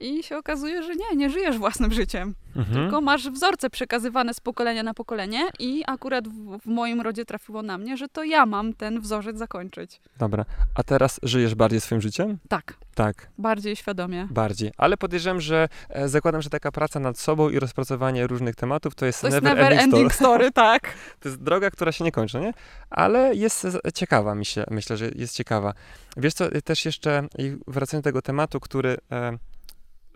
I się okazuje, że nie, nie żyjesz własnym życiem. Mhm. Tylko masz wzorce przekazywane z pokolenia na pokolenie i akurat w, w moim rodzie trafiło na mnie, że to ja mam ten wzorzec zakończyć. Dobra, a teraz żyjesz bardziej swoim życiem? Tak, Tak, bardziej świadomie. bardziej. Ale podejrzewam, że e, zakładam, że taka praca nad sobą i rozpracowanie różnych tematów to jest, To jest never, never ending, ending story. story, tak. [laughs] To jest droga, która się nie kończy, nie? Ale jest z- ciekawa, myślę, myślę, że jest ciekawa. Wiesz co, też jeszcze wracając do tego tematu, który e,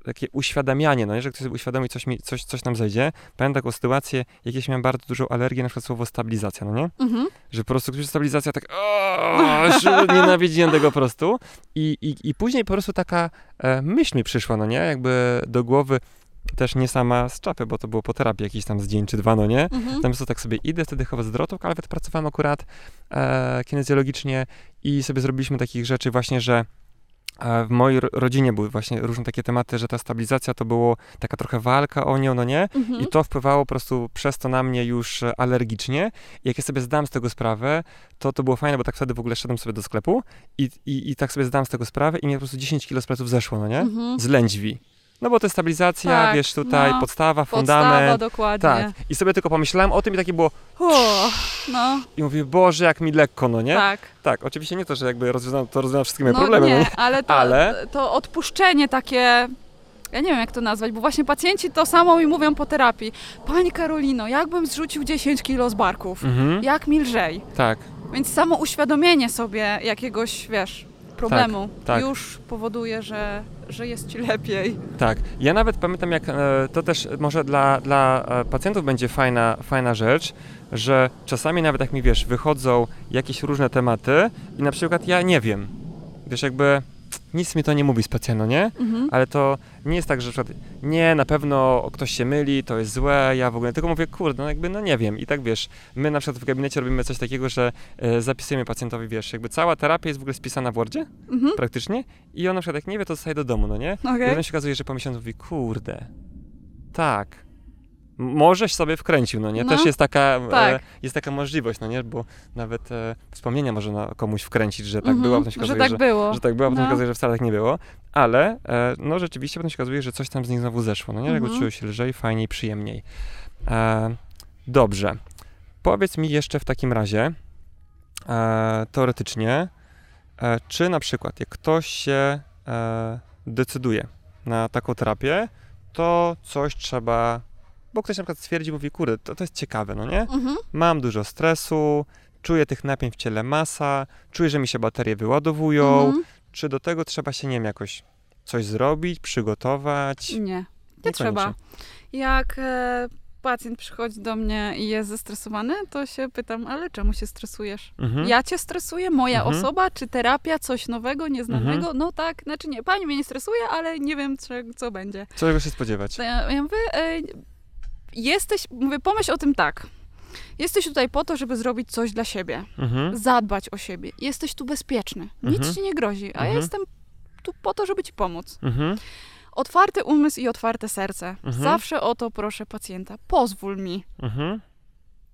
takie uświadamianie, no, że ktoś sobie uświadomi, coś, mi, coś, coś nam zejdzie. Pamiętam taką sytuację, jakieś miałem bardzo dużą alergię, na przykład słowo stabilizacja, no nie? Mhm. Że po prostu ktoś stabilizacja tak, o, nienawidziłem tego po prostu. I, i, I później po prostu taka e, myśl mi przyszła, no nie? Jakby do głowy, też nie sama z czapy, bo to było po terapii jakiś tam z dzień czy dwa, no nie? Mhm. Tam po tak sobie idę, wtedy chyba z drotów, ale pracowałem akurat e, kinezjologicznie i sobie zrobiliśmy takich rzeczy właśnie, że w mojej ro- rodzinie były właśnie różne takie tematy, że ta stabilizacja to było taka trochę walka o nią, no nie? Mhm. I to wpływało po prostu przez to na mnie już e, alergicznie. I jak ja sobie zdałem z tego sprawę, to to było fajne, bo tak wtedy w ogóle szedłem sobie do sklepu i, i, i tak sobie zdałem z tego sprawę i mnie po prostu 10 kilo z pleców zeszło, no nie? Mhm. Z lędźwi. No bo to jest stabilizacja, Tak, wiesz, tutaj no. podstawa, Podstawa, fundament. dokładnie. Tak. I sobie tylko pomyślałem o tym i takie było, O, no, i mówię, Boże, jak mi lekko, no nie? tak. Tak, oczywiście nie to, że jakby rozwiązam, to rozwiązam wszystkie moje No problemy, no nie? ale to, Ale- to odpuszczenie takie... Ja nie wiem, jak to nazwać, bo właśnie pacjenci to samo mi mówią po terapii. Pani Karolino, jakbym zrzucił 10 kilo z barków? Mhm, Jak mi lżej? tak. Więc samo uświadomienie sobie jakiegoś, wiesz, problemu tak. już powoduje, że, że jest ci lepiej. Tak, ja nawet pamiętam, jak e, to też może dla, dla e, pacjentów będzie fajna, fajna rzecz, że czasami nawet jak mi wiesz, wychodzą jakieś różne tematy i na przykład ja nie wiem, wiesz, jakby nic mi to nie mówi specjalnie, nie? Mhm. Ale to nie jest tak, że na przykład nie, na pewno ktoś się myli, to jest złe, ja w ogóle tylko mówię, kurde, no jakby no nie wiem. I tak wiesz, my na przykład w gabinecie robimy coś takiego, że e, zapisujemy pacjentowi, wiesz, jakby cała terapia jest w ogóle spisana w Wordzie Mhm. praktycznie i on na przykład jak nie wie, to zostaje do domu, no nie? I Okej. potem się okazuje, że po miesiącu mówi, kurde, tak, możeś sobie wkręcił, no nie? No, Też jest taka, e, tak. jest taka możliwość, no nie? Bo nawet e, wspomnienia można komuś wkręcić, że tak Mhm, było, a potem się że okazuje, tak że, było. że tak było, potem No. okazuje, że wcale tak nie było, ale e, no rzeczywiście potem się okazuje, że coś tam z nich znowu zeszło, no nie? Jakby Mhm. czuły się lżej, fajniej, przyjemniej. E, dobrze. Powiedz mi jeszcze w takim razie, e, teoretycznie, e, czy na przykład jak ktoś się e, decyduje na taką terapię, to coś trzeba, bo ktoś na przykład stwierdzi, mówi, kurde, to, to jest ciekawe, no nie? Mhm. Mam dużo stresu, czuję tych napięć w ciele masa, czuję, że mi się baterie wyładowują, Mhm. czy do tego trzeba się, nie wiem, jakoś coś zrobić, przygotować? Nie, nie trzeba. Jak e, pacjent przychodzi do mnie i jest zestresowany, to się pytam, ale czemu się stresujesz? Mhm. Ja cię stresuję, moja Mhm. osoba, czy terapia, coś nowego, nieznanego? No tak, znaczy nie, pani mnie nie stresuje, ale nie wiem, co, co będzie. Czego się spodziewać? Ja, ja mówię, e, jesteś, mówię, pomyśl o tym tak. Jesteś tutaj po to, żeby zrobić coś dla siebie, Mhm. zadbać o siebie. Jesteś tu bezpieczny, nic Mhm. ci nie grozi, a ja Mhm. jestem tu po to, żeby ci pomóc. Mhm. Otwarty umysł i otwarte serce. Mhm. Zawsze o to proszę pacjenta. Pozwól mi, Mhm.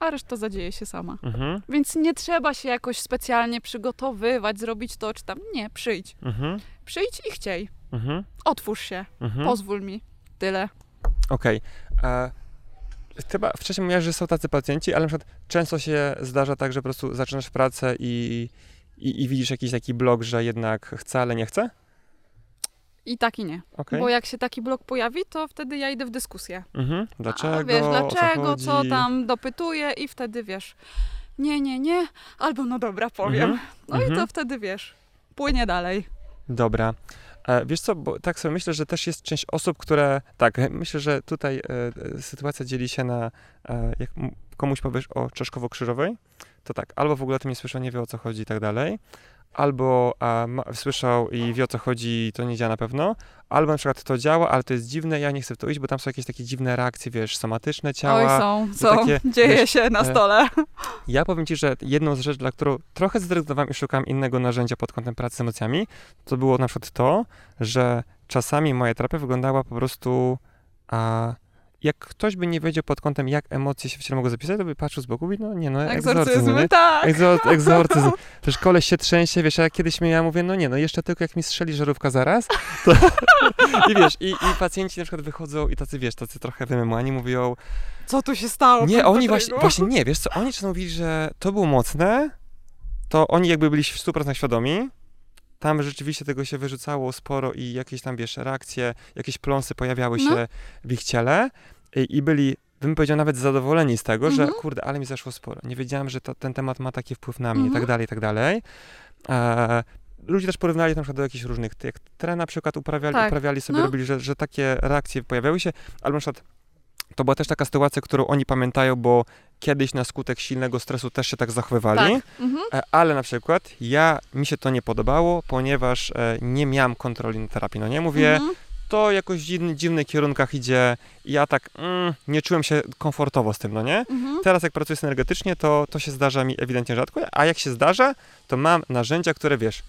a reszta zadzieje się sama. Mhm. Więc nie trzeba się jakoś specjalnie przygotowywać, zrobić to czy tam. Nie, przyjdź. Mhm. Przyjdź i chciej. Mhm. Otwórz się. Mhm. Pozwól mi. Tyle. Okej. E, Chyba wcześniej mówiłaś, że są tacy pacjenci, ale na przykład często się zdarza tak, że po prostu zaczynasz pracę i, i, i widzisz jakiś taki blok, że jednak chce, ale nie chce? I tak i nie. Okej. Bo jak się taki blok pojawi, to wtedy ja idę w dyskusję. Mhm. Dlaczego? A wiesz, dlaczego, co, chodzi? tam, dopytuję i wtedy wiesz, nie, nie, nie, albo no dobra, powiem. Mhm. No i to Mhm. wtedy wiesz, płynie dalej. Dobra. E, wiesz co, bo tak sobie myślę, że też jest część osób, które, tak, [laughs] myślę, że tutaj e, sytuacja dzieli się na, e, jak komuś powiesz o Czeszkowo-Krzyżowej, to tak, albo w ogóle o tym nie słyszał, nie wie o co chodzi i tak dalej, albo a, ma, słyszał i wie o co chodzi to nie działa na pewno, albo na przykład to działa, ale to jest dziwne, ja nie chcę w to iść, bo tam są jakieś takie dziwne reakcje, wiesz, somatyczne ciała. Oj, są, są, takie, [laughs] dzieje wiesz, się na e, stole. Ja powiem Ci, że jedną z rzeczy, dla którą trochę zrezygnowałem i szukałem innego narzędzia pod kątem pracy z emocjami, to było na przykład to, że czasami moja terapia wyglądała po prostu, a jak ktoś by nie wiedział pod kątem, jak emocje się w ciele mogą zapisać, to by patrzył z boku i no nie, no egzorcyzm, Egzorcyzm, tak. Egzo- [laughs] egzorcyzm. Też koleś się trzęsie, wiesz, a kiedyś mnie, ja mówię, no nie, no jeszcze tylko jak mi strzeli żarówka zaraz, to... [laughs] I wiesz, i, i pacjenci na przykład wychodzą i tacy, wiesz, tacy trochę wymemłani mówią, Co tu się stało? nie, oni właśnie, właśnie nie, wiesz co, oni czasem mówili, że to było mocne, to oni jakby byli w 100% świadomi, tam rzeczywiście tego się wyrzucało sporo i jakieś tam, wiesz, reakcje, jakieś pląsy pojawiały No. się w ich ciele i, i byli, bym powiedział, nawet zadowoleni z tego, że Mhm. kurde, ale mi zeszło sporo. Nie wiedziałem, że to, ten temat ma taki wpływ na mnie i Mhm. tak dalej, i tak dalej. E, ludzie też porównali na przykład do jakichś różnych, jak tre na przykład uprawiali, Tak, uprawiali sobie, no. robili, że, że takie reakcje pojawiały się, albo na przykład to była też taka sytuacja, którą oni pamiętają, bo kiedyś na skutek silnego stresu też się tak zachowywali, Tak. Mhm. e, ale na przykład ja, mi się to nie podobało, ponieważ e, nie miałem kontroli nad terapii, no nie? Mówię, Mhm. to jakoś w dziwny, dziwnych kierunkach idzie i ja tak mm, nie czułem się komfortowo z tym, no nie? Mhm. Teraz jak pracuję synergetycznie, to, to się zdarza mi ewidentnie rzadko, a jak się zdarza, to mam narzędzia, które wiesz,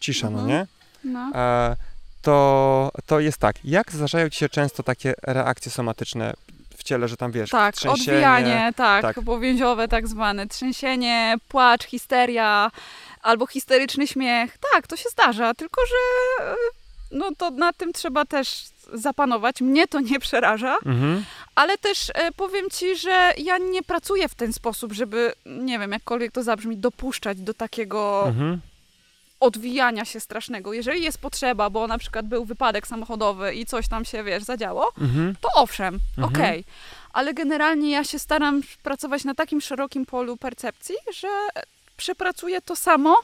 cisza, no Mhm. nie? No. E, to, to jest tak. Jak zdarzają ci się często takie reakcje somatyczne w ciele, że tam wiesz, Tak, trzęsienie, odbijanie, tak, tak. powięziowe tak zwane, trzęsienie, płacz, histeria albo histeryczny śmiech. Tak, to się zdarza, tylko że e, no to na tym trzeba też zapanować. Mnie to nie przeraża, Mhm. ale też e, powiem ci, że ja nie pracuję w ten sposób, żeby, nie wiem, jakkolwiek to zabrzmi, dopuszczać do takiego Mhm. Odwijania się strasznego. Jeżeli jest potrzeba, bo na przykład był wypadek samochodowy i coś tam się, wiesz, zadziało, Mhm. to owszem, Mhm. okej. Ale generalnie ja się staram pracować na takim szerokim polu percepcji, że przepracuję to samo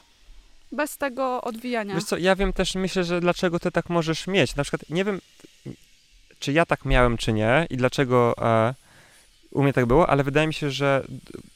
bez tego odwijania. Wiesz co, ja wiem też, myślę, że dlaczego ty tak możesz mieć. Na przykład, nie wiem, czy ja tak miałem, czy nie i dlaczego e, u mnie tak było, ale wydaje mi się, że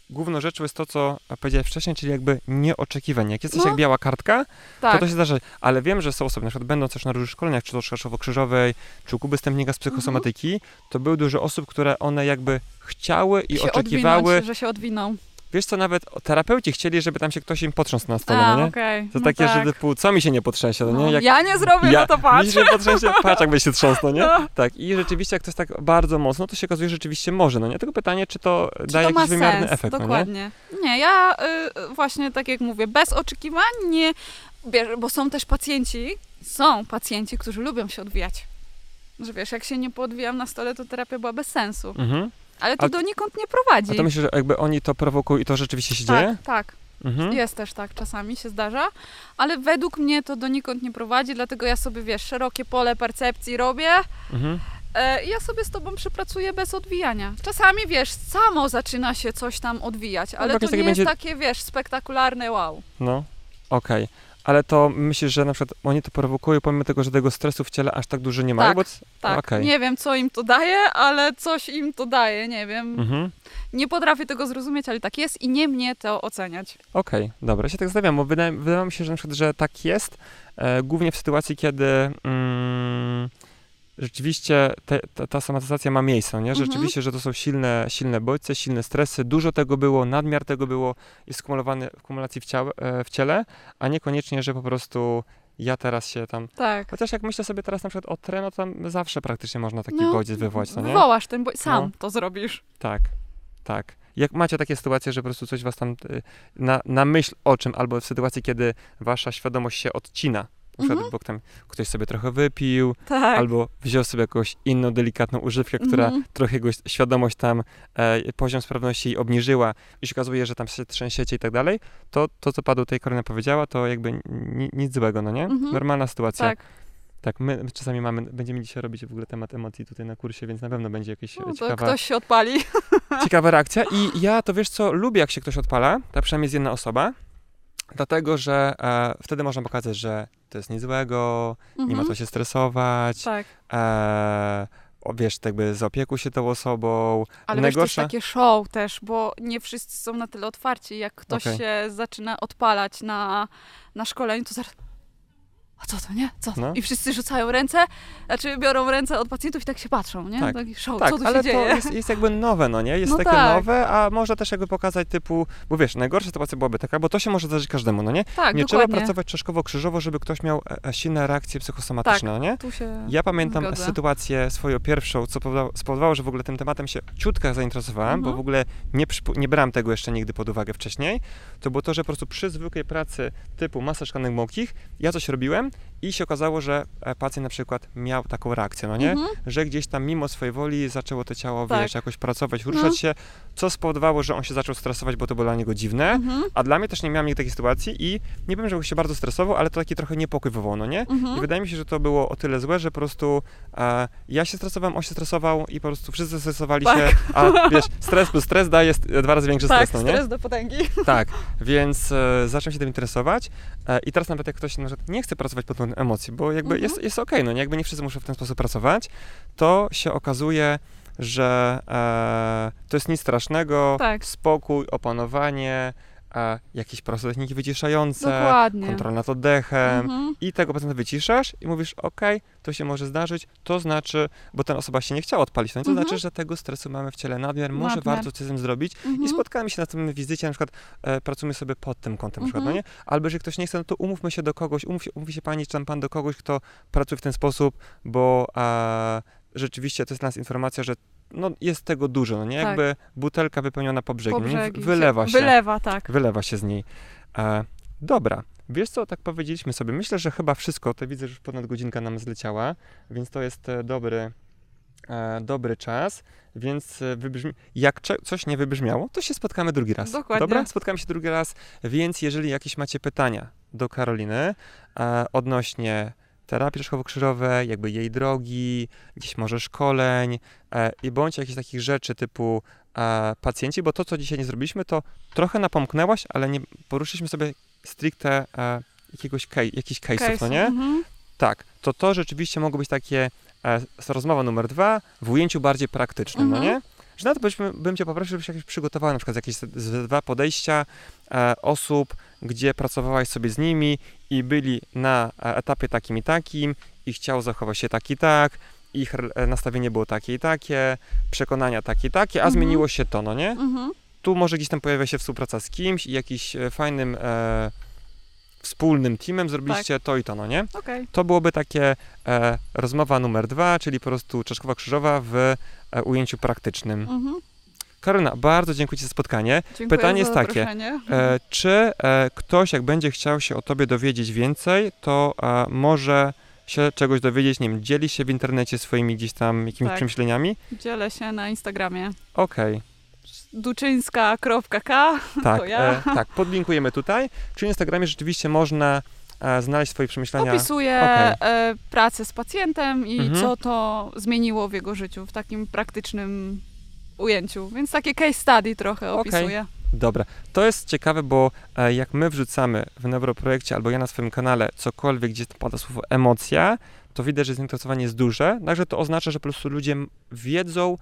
główną rzeczą jest to, co powiedziałeś wcześniej, czyli jakby nieoczekiwanie. Jak jesteś No. jak biała kartka, tak, to to się zdarza. Ale wiem, że są osoby, na przykład będąc też na różnych szkoleniach, czy to Szkaszowo-Krzyżowej, czy u Kuby Stępnika z psychosomatyki, to były dużo osób, które one jakby chciały i się oczekiwały. odwinąć, że się odwiną. Wiesz co, nawet terapeuci chcieli, żeby tam się ktoś im potrząsł na stole, A, no nie? okej. To no takie, tak. że typu, co mi się nie potrzęsie, no nie? No, Jak ja nie zrobię, no to patrz. Mi się potrzęsie, patrz jakby się trząsnł, no nie? [laughs] No. Tak, i rzeczywiście jak to jest tak bardzo mocno, to się okazuje, że rzeczywiście może, no nie? Tylko pytanie, czy to Czy daje to jakiś wymierny efekt, no nie? Dokładnie. nie? ja y, właśnie tak jak mówię, bez oczekiwań nie, bo są też pacjenci, są pacjenci, którzy lubią się odwijać. Że wiesz, jak się nie poodwijam na stole, to terapia była bez sensu. Mhm. Ale to A- donikąd nie prowadzi. A to myślisz, że jakby oni to prowokują i to rzeczywiście się dzieje? tak, tak. Mhm. Jest też tak, czasami się zdarza, ale według mnie to donikąd nie prowadzi, dlatego ja sobie, wiesz, szerokie pole percepcji robię Mhm. e, i ja sobie z tobą przypracuję bez odwijania. Czasami, wiesz, samo zaczyna się coś tam odwijać, ale jakieś to nie jest będzie- takie, wiesz, spektakularne wow. No, okej. Ale to myślisz, że na przykład oni to prowokują, pomimo tego, że tego stresu w ciele aż tak dużo nie mają? Tak, Bo... Tak, Okej. nie wiem, co im to daje, ale coś im to daje, nie wiem. Mhm. Nie potrafię tego zrozumieć, ale tak jest i nie mnie to oceniać. Okej, dobra, ja się tak zastanawiam, bo wydaje, wydaje mi się, że na przykład, że tak jest, e, głównie w sytuacji, kiedy mm, rzeczywiście te, ta, ta somatyzacja ma miejsce, nie? Mhm. Rzeczywiście, że to są silne, silne bodźce, silne stresy, dużo tego było, nadmiar tego było, jest skumulowany w kumulacji w, ciał, e, w ciele, a niekoniecznie, że po prostu ja teraz się tam... Tak. Chociaż jak myślę sobie teraz na przykład o treno, to tam zawsze praktycznie można taki No, bodziec wywołać, no nie? Wywołasz ten, bo sam No. to zrobisz. Tak, tak. Jak macie takie sytuacje, że po prostu coś was tam y, na, na myśl o czym, albo w sytuacji, kiedy wasza świadomość się odcina, na przykład, Mhm. bo tam ktoś sobie trochę wypił, Tak. albo wziął sobie jakąś inną delikatną używkę, która Mhm. trochę jego świadomość tam, e, poziom sprawności jej obniżyła i się okazuje, że tam się trzęsiecie i tak dalej, to to, co padło tutaj Korona powiedziała, to jakby ni, nic złego, no nie? Mhm. Normalna sytuacja. Tak. Tak, my czasami mamy, będziemy dzisiaj robić w ogóle temat emocji tutaj na kursie, więc na pewno będzie jakieś No, ciekawa ktoś się odpali. ciekawa reakcja. I ja to wiesz co, lubię jak się ktoś odpala, to przynajmniej jest jedna osoba, dlatego że e, wtedy można pokazać, że to jest nic złego, nie ma Mhm. co się stresować, Tak. e, o, wiesz, tak jakby zaopiekuj się tą osobą. Ale wiesz, to jest Najgorsza- takie show też, bo nie wszyscy są na tyle otwarci. Jak ktoś Okej. się zaczyna odpalać na, na szkoleniu, to zaraz. A co to, nie? Co to? No. I wszyscy rzucają ręce, znaczy biorą ręce od pacjentów i tak się patrzą, nie? Tak. Taki show, Tak, co tu ale się dzieje? to jest, jest jakby nowe, no nie? Jest No takie tak. nowe, a można też jakby pokazać typu, bo wiesz, najgorsza sytuacja byłaby taka, bo to się może zdarzyć każdemu, no nie? tak, nie dokładnie. trzeba pracować czaszkowo-krzyżowo, żeby ktoś miał e, e, silne reakcje psychosomatyczne, no nie? Tu się Ja pamiętam zgodzę. sytuację swoją pierwszą, co powodowało, spowodowało, że w ogóle tym tematem się ciutka zainteresowałem, bo Mhm. w ogóle nie, nie brałem tego jeszcze nigdy pod uwagę wcześniej. To było to, że po prostu przy zwykłej pracy typu masaż tkanek miękkich, ja coś robiłem i się okazało, że e, pacjent na przykład miał taką reakcję, no nie? Mhm. Że gdzieś tam mimo swojej woli zaczęło to ciało, Tak. wiesz, jakoś pracować, ruszać No. się, co spowodowało, że on się zaczął stresować, bo to było dla niego dziwne. Mhm. A dla mnie też nie miałem nigdy takiej sytuacji i nie powiem, że się bardzo stresował, ale to taki trochę niepokój wywołał, no nie? I Mhm. wydaje mi się, że to było o tyle złe, że po prostu e, ja się stresowałem, on się stresował i po prostu wszyscy stresowali Tak. się, a wiesz, stres plus stres daje dwa razy większy Tak, stres, no nie? stres do potęgi. Tak, więc e, zacząłem się tym interesować e, i teraz nawet jak ktoś na przykład nie chce pracować pod wpływem emocji, bo jakby Mhm. jest, jest okej, no nie, jakby nie wszyscy muszą w ten sposób pracować, to się okazuje, że e, to jest nic strasznego, Tak. spokój, opanowanie, e, jakieś proste techniki wyciszające, Dokładnie. kontrola nad oddechem, Mhm. i tego pacjenta wyciszasz i mówisz, okej, to się może zdarzyć, to znaczy, bo ten osoba się nie chciała odpalić, no i to Mhm. znaczy, że tego stresu mamy w ciele nadmiar, może Nadmiar. warto coś z tym zrobić i Mhm. spotkamy się na tym wizycie, na przykład e, pracujemy sobie pod tym kątem, na przykład, no Mhm. nie? Albo jeżeli ktoś nie chce, no to umówmy się do kogoś, umów się, umówi się pani czy tam pan do kogoś, kto pracuje w ten sposób, bo e, rzeczywiście to jest dla nas informacja, że no, jest tego dużo, no nie? Tak. Jakby butelka wypełniona po brzegi, Po no nie? brzegi wylewa się Wylewa, tak. wylewa się z niej. E, Dobra, wiesz co, tak powiedzieliśmy sobie. Myślę, że chyba wszystko. To widzę, że już ponad godzinka nam zleciała, więc to jest e, dobry, e, dobry czas. Więc e, wybrzmi... jak coś nie wybrzmiało, to się spotkamy drugi raz. Dokładnie. Dobra, spotkamy się drugi raz. Więc jeżeli jakieś macie pytania do Karoliny e, odnośnie terapii czaszkowo-krzyżowej, jakby jej drogi, gdzieś może szkoleń e, i bądź jakichś takich rzeczy typu e, pacjenci, bo to, co dzisiaj nie zrobiliśmy, to trochę napomknęłaś, ale nie poruszyliśmy sobie stricte e, jakiegoś case, jakichś case'ów, no nie? Mhm. Tak, to to rzeczywiście mogło być takie e, rozmowa numer dwa w ujęciu bardziej praktycznym, no Mhm. nie? Że na to byśmy, bym cię poprosił, żebyś jakieś przygotowała na przykład jakieś dwa podejścia e, osób, gdzie pracowałaś sobie z nimi i byli na e, etapie takim i takim i chciał zachować się tak i tak, ich e, nastawienie było takie i takie, przekonania takie i takie, a Mhm. zmieniło się to, no nie? Mhm. tu może gdzieś tam pojawia się współpraca z kimś i jakiś e, fajnym e, wspólnym teamem zrobiliście to i to, no nie? Okej. To byłoby takie e, rozmowa numer dwa, czyli po prostu czaszkowa krzyżowa w e, ujęciu praktycznym. Mhm. Karolina, bardzo dziękuję Ci za spotkanie. Dziękuję Pytanie jest takie. E, czy e, ktoś, jak będzie chciał się o Tobie dowiedzieć więcej, to e, może się czegoś dowiedzieć, nie wiem, dzieli się w internecie swoimi gdzieś tam jakimiś Tak. przemyśleniami? Dzielę się na Instagramie. Okej, duczyńska.k [laughs] tak, To ja. e, tak, podlinkujemy tutaj. Czy na Instagramie rzeczywiście można e, znaleźć swoje przemyślenia? Opisuję Okej. e, pracę z pacjentem i Mhm. co to zmieniło w jego życiu w takim praktycznym ujęciu. Więc takie case study trochę opisuję. Dobra, to jest ciekawe, bo e, jak my wrzucamy w Neuroprojekcie albo ja na swoim kanale cokolwiek, gdzie pada słowo emocja, to widać, że zainteresowanie jest duże, także to oznacza, że po prostu ludzie wiedzą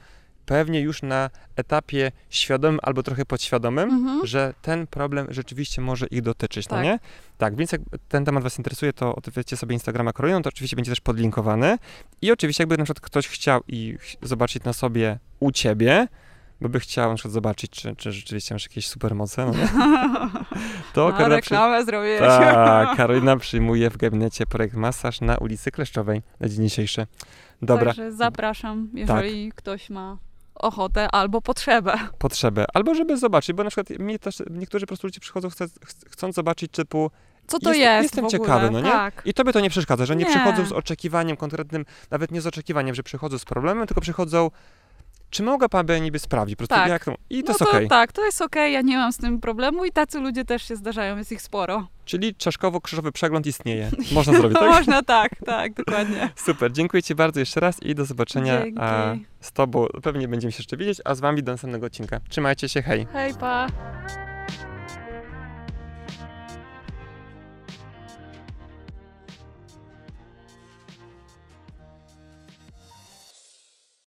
pewnie już na etapie świadomym albo trochę podświadomym, Mhm. że ten problem rzeczywiście może ich dotyczyć, no Tak. nie? Tak, więc jak ten temat Was interesuje, to odwiedźcie sobie Instagrama Karoliną, to oczywiście będzie też podlinkowany. I oczywiście jakby na przykład ktoś chciał i zobaczyć na sobie u Ciebie, bo by chciał na przykład zobaczyć, czy, czy rzeczywiście masz jakieś supermoce, no nie? [laughs] To A, Karolina, przy... reklamę zrobiłeś. tak, Karolina przyjmuje w gabinecie projekt masaż na ulicy Kleszczowej na dzień dzisiejszy. Dobra, Tak. Także zapraszam, jeżeli ktoś ma ochotę albo potrzebę. potrzebę. Albo żeby zobaczyć, bo na przykład mnie też, niektórzy po prostu ludzie przychodzą chce, ch- chcąc zobaczyć typu Co to Jest- jest jestem w ogóle? ciekawy, no nie? Tak. I tobie to nie przeszkadza, że nie, Nie. przychodzą z oczekiwaniem konkretnym, nawet nie z oczekiwaniem, że przychodzą z problemem, tylko przychodzą, czy mogę pan niby sprawdzić, po prostu Tak. jak to, i to no jest okej. tak, to jest okej, ja nie mam z tym problemu i tacy ludzie też się zdarzają, jest ich sporo. Czyli czaszkowo-krzyżowy przegląd istnieje. [laughs] Można zrobić, tak? [laughs] Można tak, tak, dokładnie. Super, dziękuję ci bardzo jeszcze raz i do zobaczenia Dzięki. z tobą. Pewnie będziemy się jeszcze widzieć, a z wami do następnego odcinka. Trzymajcie się, hej! Hej, pa!